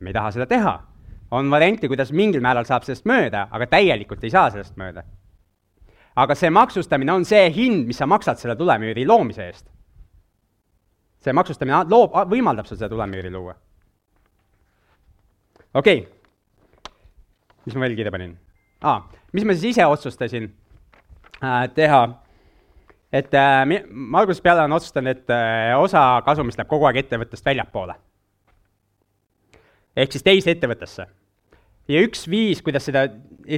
me ei taha seda teha. on variante, kuidas mingil määral saab sellest mööda, aga täielikult ei saa sellest mööda. Aga see maksustamine on see hind, mis sa maksad selle tulemüüri loomise eest. see maksustamine loob, võimaldab sul seda tulemüüri luua. okei okay mis ma veel kirja panin ah,? mis ma siis ise otsustasin äh, teha? et äh, ma algusest peale olen otsustanud, et äh, osa kasumist läheb kogu aeg ettevõttest väljapoole. ehk siis teise ettevõttesse. Ja üks viis, kuidas seda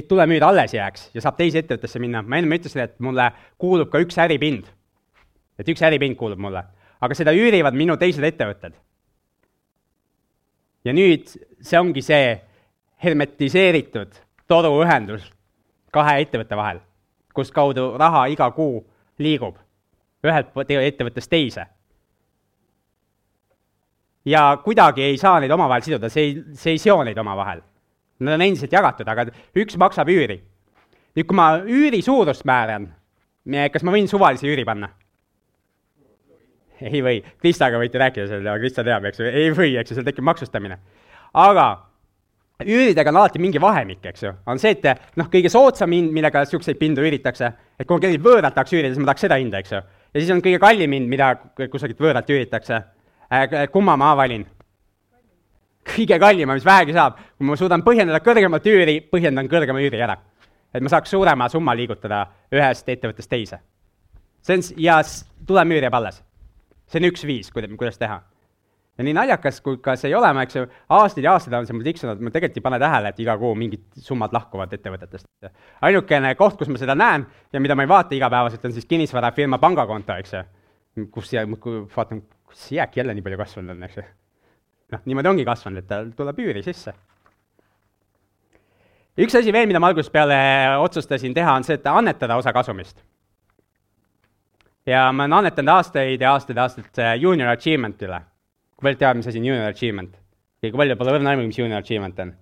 tulemüür alles jääks ja saab teise ettevõttesse minna, ma enne ütlesin, et mulle kuulub ka üks äripind. et üks äripind kuulub mulle, aga seda üürivad minu teised ettevõtted. ja nüüd see ongi see hermetiseeritud toruühendus kahe ettevõtte vahel, kus kaudu raha iga kuu liigub ühelt ettevõttest teise. ja kuidagi ei saa neid omavahel siduda, see ei, see ei seo neid omavahel. Nad on endiselt jagatud, aga üks maksab üüri. nüüd, kui ma üüri suurust määran, kas ma võin suvalise üüri panna? ei või, Kristaga võite rääkida seal ja Krista teab, eks ju, ei või, eks ju, seal tekib maksustamine. aga üüridega on alati mingi vahemik, eks ju, on see, et noh, kõige soodsam hind, millega niisuguseid pindu üüritakse, et kui kellelgi võõralt tahaks üürida, siis ma tahaks seda hinda, eks ju. ja siis on kõige kallim hind, mida kusagilt võõralt üüritakse. kumma ma valin? Kõige kallima, mis vähegi saab, kui ma suudan põhjendada kõrgemat üüri, põhjendan kõrgema üüri ära. et ma saaks suurema summa liigutada ühest ettevõttest teise. see on, ja tulemüür jääb alles. see on üks viis, kuidas teha ja nii naljakas, kui ka see ei ole, ma eks ju, aastaid ja aastaid on see mul tiksunud, ma tegelikult ei pane tähele, et iga kuu mingid summad lahkuvad ettevõtetest. ainukene koht, kus ma seda näen ja mida ma ei vaata igapäevaselt, on siis kinnisvarafirma pangakonto, eks ju. kus siia, muudkui vaatan, kus jääk jälle nii palju kasvanud on, eks ju. Noh, niimoodi ongi kasvanud, et tal tuleb üüri sisse. üks asi veel, mida ma algusest peale otsustasin teha, on see, et annetada osa kasumist ja ma olen annetanud aastaid ja aastaid ja aastaid junior achievement'ile kui palju teab, mis asi on junior achievement? kui palju pole õrna aimu, mis junior achievement on?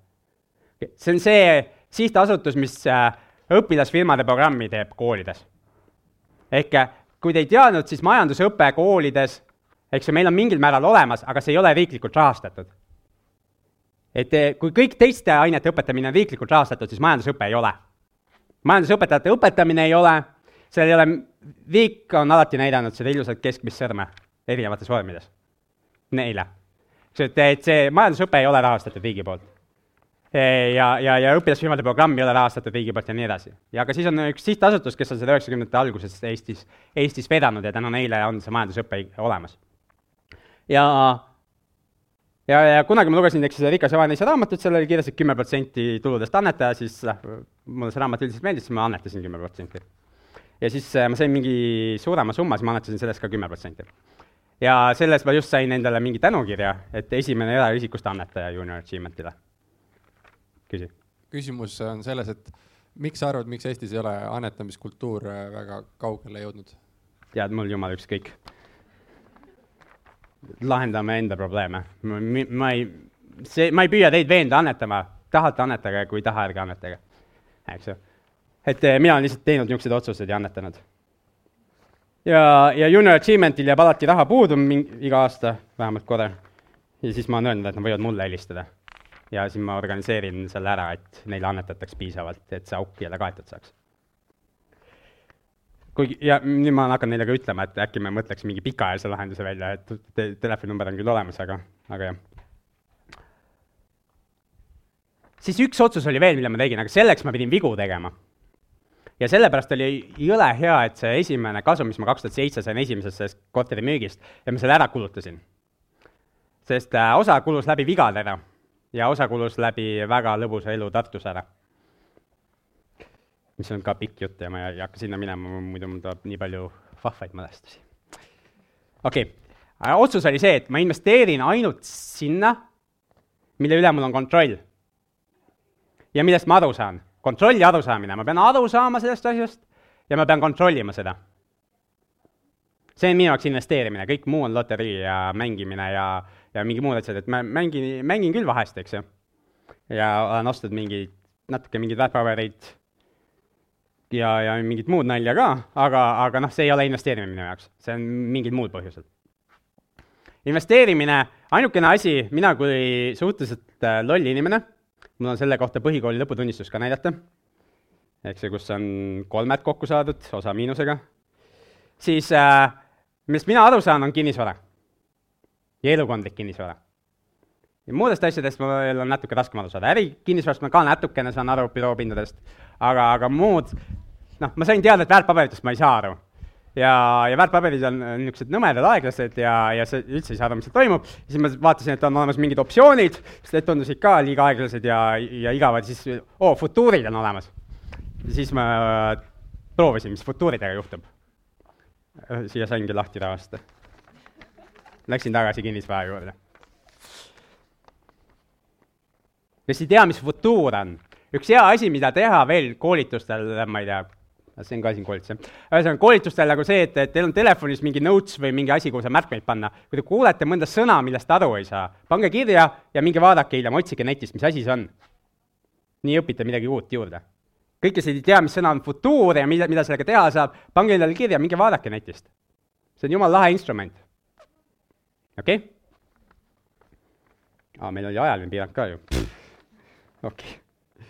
see on see sihtasutus, mis äh, õpilasfirmade programmi teeb koolides. ehk äh, kui te ei teadnud, siis majandusõpe koolides, eks ju, meil on mingil määral olemas, aga see ei ole riiklikult rahastatud. et äh, kui kõik teiste ainete õpetamine on riiklikult rahastatud, siis majandusõpe ei ole. majandusõpetajate õpetamine ei ole, seal ei ole, riik on alati näidanud seda ilusat keskmist sõrme erinevates vormides neile. et, et see majandusõpe ei ole rahastatud riigi poolt. ja, ja, ja õpilasfirmade programm ei ole rahastatud riigi poolt ja nii edasi. ja aga siis on üks sihtasutus, kes on seda üheksakümnendate alguses Eestis, Eestis vedanud ja tänu neile on see majandusõpe olemas. Ja ja, ja kunagi ma lugesin, eks seda Rikas ja vaene isa raamatut, seal oli kirjas, et kümme protsenti tuludest annetaja, siis noh, mulle see raamat üldiselt meeldis, siis ma annetasin kümme protsenti. ja siis äh, ma sain mingi suurema summa, siis ma annetasin sellest ka kümme protsenti ja selles ma just sain endale mingi tänukirja, et esimene eraisikust annetaja Junior Achievementile. küsi. küsimus on selles, et miks sa arvad, miks Eestis ei ole annetamiskultuur äh, väga kaugele jõudnud? tead, mul jumala ükskõik. Lahendame enda probleeme. ma ei, see, ma ei püüa teid veenda annetama, tahate annetage, kui ei taha, ärge annetage. eks ju. et äh, mina olen lihtsalt teinud niisuguseid otsuseid ja annetanud ja, ja Junior Achievementil jääb alati raha puudu mingi, iga aasta, vähemalt korra. ja siis ma olen öelnud, et nad võivad mulle helistada. ja siis ma organiseerin selle ära, et neile annetataks piisavalt, et see auk jälle kaetud saaks. Kuigi, ja nüüd ma hakkan neile ka ütlema, et äkki me mõtleks mingi pikaajalise lahenduse välja, et te, telefoninumber on küll olemas, aga, aga jah. siis üks otsus oli veel, mille ma tegin, aga selleks ma pidin vigu tegema ja sellepärast oli jõle hea, et see esimene kasum, mis ma kaks tuhat seitse sain esimesest korteri müügist, et ma selle ära kulutasin. sest äh, osa kulus läbi vigade ära ja osa kulus läbi väga lõbusa elu Tartus ära. Mis on ka pikk jutt ja ma ei hakka sinna minema, muidu mul tuleb nii palju vahvaid mälestusi. okei okay., otsus oli see, et ma investeerin ainult sinna, mille üle mul on kontroll. ja millest ma aru saan kontrolli arusaamine, ma pean aru saama sellest asjast ja ma pean kontrollima seda. see on minu jaoks investeerimine, kõik muu on loterii ja mängimine ja, ja mingi muud asjad, et ma mängin, mängin küll vahest, eks ju. ja olen ostnud mingeid, natuke mingeid väärtpabereid ja, ja mingit muud nalja ka, aga, aga noh, see ei ole investeerimine minu jaoks, see on mingid muud põhjused. investeerimine, ainukene asi, mina kui suhteliselt äh, loll inimene mul on selle kohta põhikooli lõputunnistus ka näidata, eks ju, kus on kolmed kokku saadud, osa miinusega, siis äh, millest mina aru saan, on kinnisvara ja elukondlik kinnisvara. Ja muudest asjadest mul on natuke raskem aru saada, ärikinnisvarast ma ka natukene saan aru büroopindadest, aga, aga muud, noh, ma sain teada, et väärtpaberitest ma ei saa aru ja, ja väärtpaberid on niisugused nõmedad, aeglased ja, ja sa üldse ei saa aru, mis seal toimub. siis ma vaatasin, et on olemas mingid optsioonid, siis need tundusid ka liiga aeglased ja, ja igavad, siis oo oh,, futuurid on olemas. siis ma proovisin, mis futuuridega juhtub. siia saingi lahti ravasta. Läksin tagasi kinnisvara juurde. Kes ei tea, mis futuur on, üks hea asi, mida teha veel koolitustel, ma ei tea, see on ka siin koolitus, jah. ühesõnaga, koolitustel nagu see, et, et teil on telefonis mingi notes või mingi asi, kuhu saab märkmeid panna. kui te kuulete mõnda sõna, millest aru ei saa, pange kirja ja minge vaadake hiljem, otsige netist, mis asi see on. nii õpite midagi uut juurde. kõik, kes ei tea, mis sõna on futuur ja mida, mida sellega teha saab, pange endale kirja, minge vaadake netist. see on jumala lahe instrument. okei okay.? aa, meil oli ajaline piirang ka ju. Okei okay..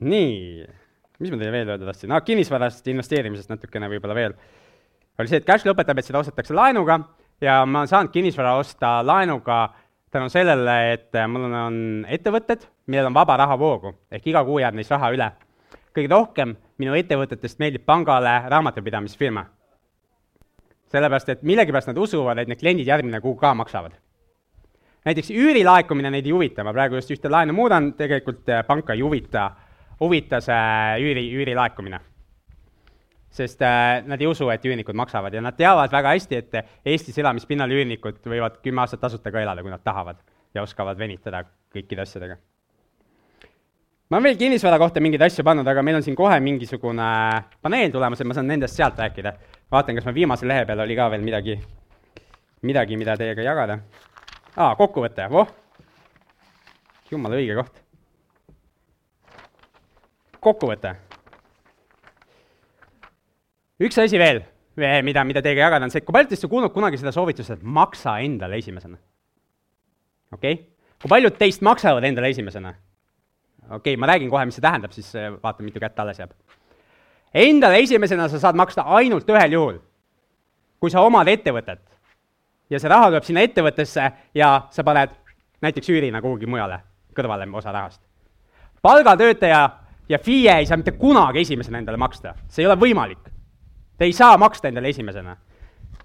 nii, mis ma teile veel öelda tahtsin, aa, kinnisvarast investeerimisest natukene võib-olla veel. oli see, et cash lõpetab, et seda ostetakse laenuga ja ma olen saanud kinnisvara osta laenuga tänu sellele, et mul on, on ettevõtted, millel on vaba rahavoogu, ehk iga kuu jääb neist raha üle. kõige rohkem minu ettevõtetest meeldib pangale raamatupidamisfirma. sellepärast, et millegipärast nad usuvad, et need kliendid järgmine kuu ka maksavad. Näiteks üürilaekumine neid ei huvita, ma praegu just ühte laenu muudan, tegelikult panka ei huvita, huvita see üüri, üürilaekumine sest äh, nad ei usu, et üürnikud maksavad ja nad teavad väga hästi, et Eestis elamispinnal üürnikud võivad kümme aastat tasuta ka elada, kui nad tahavad ja oskavad venitada kõikide asjadega. ma olen veel kinnisvara kohta mingeid asju pannud, aga meil on siin kohe mingisugune paneel tulemas, et ma saan nendest sealt rääkida. vaatan, kas meil viimase lehe peal oli ka veel midagi, midagi, mida teiega jagada. Aa, kokkuvõte, voh. jumala õige koht. kokkuvõte üks asi veel, mida, mida teiega jagada, on see, kui paljud teist on kuulnud kunagi seda soovitust, et maksa endale esimesena? okei okay., kui paljud teist maksavad endale esimesena? okei okay,, ma räägin kohe, mis see tähendab, siis äh, vaatame, mitu kätt alles jääb. Endale esimesena sa saad maksta ainult ühel juhul, kui sa omad ettevõtet ja see raha tuleb sinna ettevõttesse ja sa paned näiteks üürina kuhugi mujale kõrvale osa rahast. palgatöötaja ja FIE ei saa mitte kunagi esimesena endale maksta, see ei ole võimalik Te ei saa maksta endale esimesena.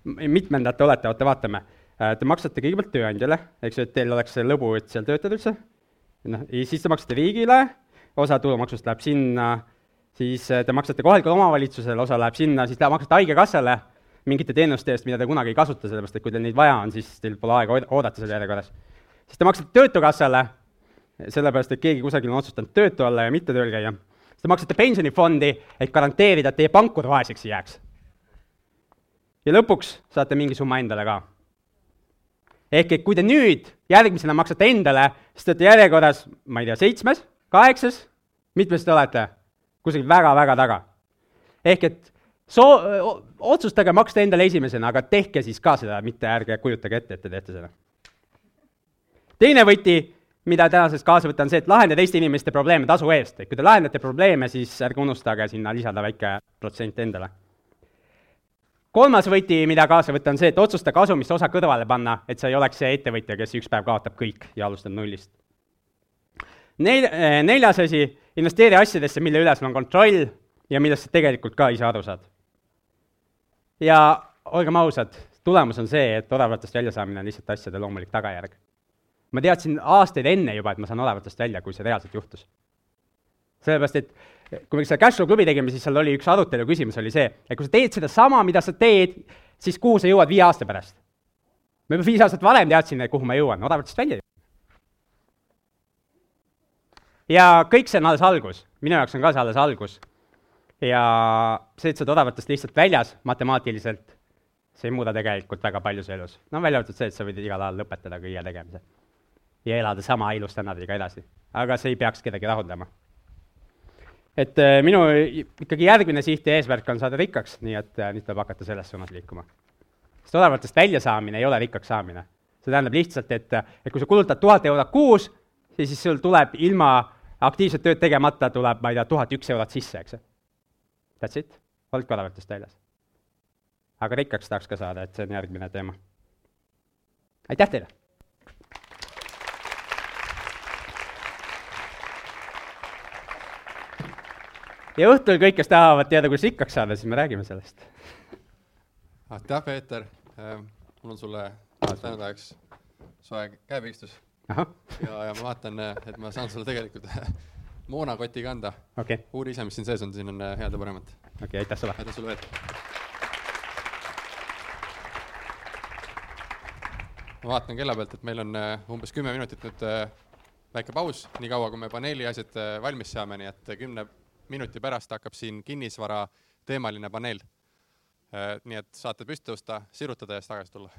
mitmendat te olete, oota, vaatame. Äh, te maksate kõigepealt tööandjale, eks ju, et teil oleks see lõbu, et seal töötada üldse. noh, ja siis te maksate riigile, osa tulumaksust läheb sinna, siis äh, te maksate kohalikule omavalitsusele, osa läheb sinna, siis te maksate Haigekassale mingite teenuste eest, mida te kunagi ei kasuta, sellepärast et kui teil neid vaja on, siis teil pole aega oodata seal järjekorras. siis te maksate Töötukassale, sellepärast et keegi kusagil on otsustanud töötu olla ja mitte tööl käia. siis te maksate pensionifondi, et garanteerida, et teie pankur vaeseks ei jääks ja lõpuks saate mingi summa endale ka. ehk et kui te nüüd järgmisena maksate endale, siis te olete järjekorras, ma ei tea, seitsmes, kaheksas, mitmes te olete? kusagil väga-väga taga. ehk et soo-, otsustage maksta endale esimesena, aga tehke siis ka seda, mitte ärge kujutage ette, et te teete seda. teine võti, mida tänasest kaasa võtta, on see, et lahendada teiste inimeste probleeme tasu eest, et kui te lahendate probleeme, siis ärge unustage sinna lisada väike protsent endale kolmas võti, mida kaasa võtta, on see, et otsusta kasumist osa kõrvale panna, et sa ei oleks see ettevõtja, kes üks päev kaotab kõik ja alustab nullist. Nel-, neljas asi, investeeri asjadesse, mille üle sul on kontroll ja millest sa tegelikult ka ise aru saad. Ja olgem ausad, tulemus on see, et odavatest väljasaamine on lihtsalt asjade loomulik tagajärg. ma teadsin aastaid enne juba, et ma saan odavatest välja, kui see reaalselt juhtus. sellepärast, et kui me seda Cashflow klubi tegime, siis seal oli üks arutelu küsimus oli see, et kui sa teed sedasama, mida sa teed, siis kuhu sa jõuad viie aasta pärast? ma juba viis aastat varem teadsin, kuhu ma jõuan, odavatest välja. ja kõik see on alles algus, minu jaoks on ka see alles algus. Ja see, et sa oled odavatest lihtsalt väljas matemaatiliselt, see ei muuda tegelikult väga palju su elus. no välja arvatud see, et sa võid igal ajal lõpetada kõige tegemise. ja elada sama ilustandardiga edasi. aga see ei peaks kedagi rahuldama et äh, minu ikkagi järgmine siht ja eesmärk on saada rikkaks, nii et äh, nüüd tuleb hakata selles suunas liikuma. sest odavatest väljasaamine ei ole rikkaks saamine. see tähendab lihtsalt, et, et kui sa kulutad tuhat eurot kuus, siis, sul tuleb ilma aktiivset tööd tegemata, tuleb, ma ei tea, tuhat üks eurot sisse, eks. That's it, oledki odavatest väljas. aga rikkaks tahaks ka saada, et see on järgmine teema. aitäh teile! ja õhtul kõik, kes tahavad teada, kuidas rikkaks saada, siis me räägime sellest. aitäh, Peeter. Ehm, mul on sulle tänaseks soe käepigistus. ja, ja ma vaatan, et ma saan sulle tegelikult moonakoti kanda okay.. uuri ise, mis siin sees on, siin on head ja paremat. okei okay,, aitäh sulle. aitäh sulle veel. ma vaatan kella pealt, et meil on äh, umbes kümme minutit nüüd äh, väike paus, niikaua kui me paneeli asjad äh, valmis saame, nii et kümne minuti pärast hakkab siin kinnisvara teemaline paneel. Äh, nii et saate püsti tõusta, sirutada ja siis tagasi tulla.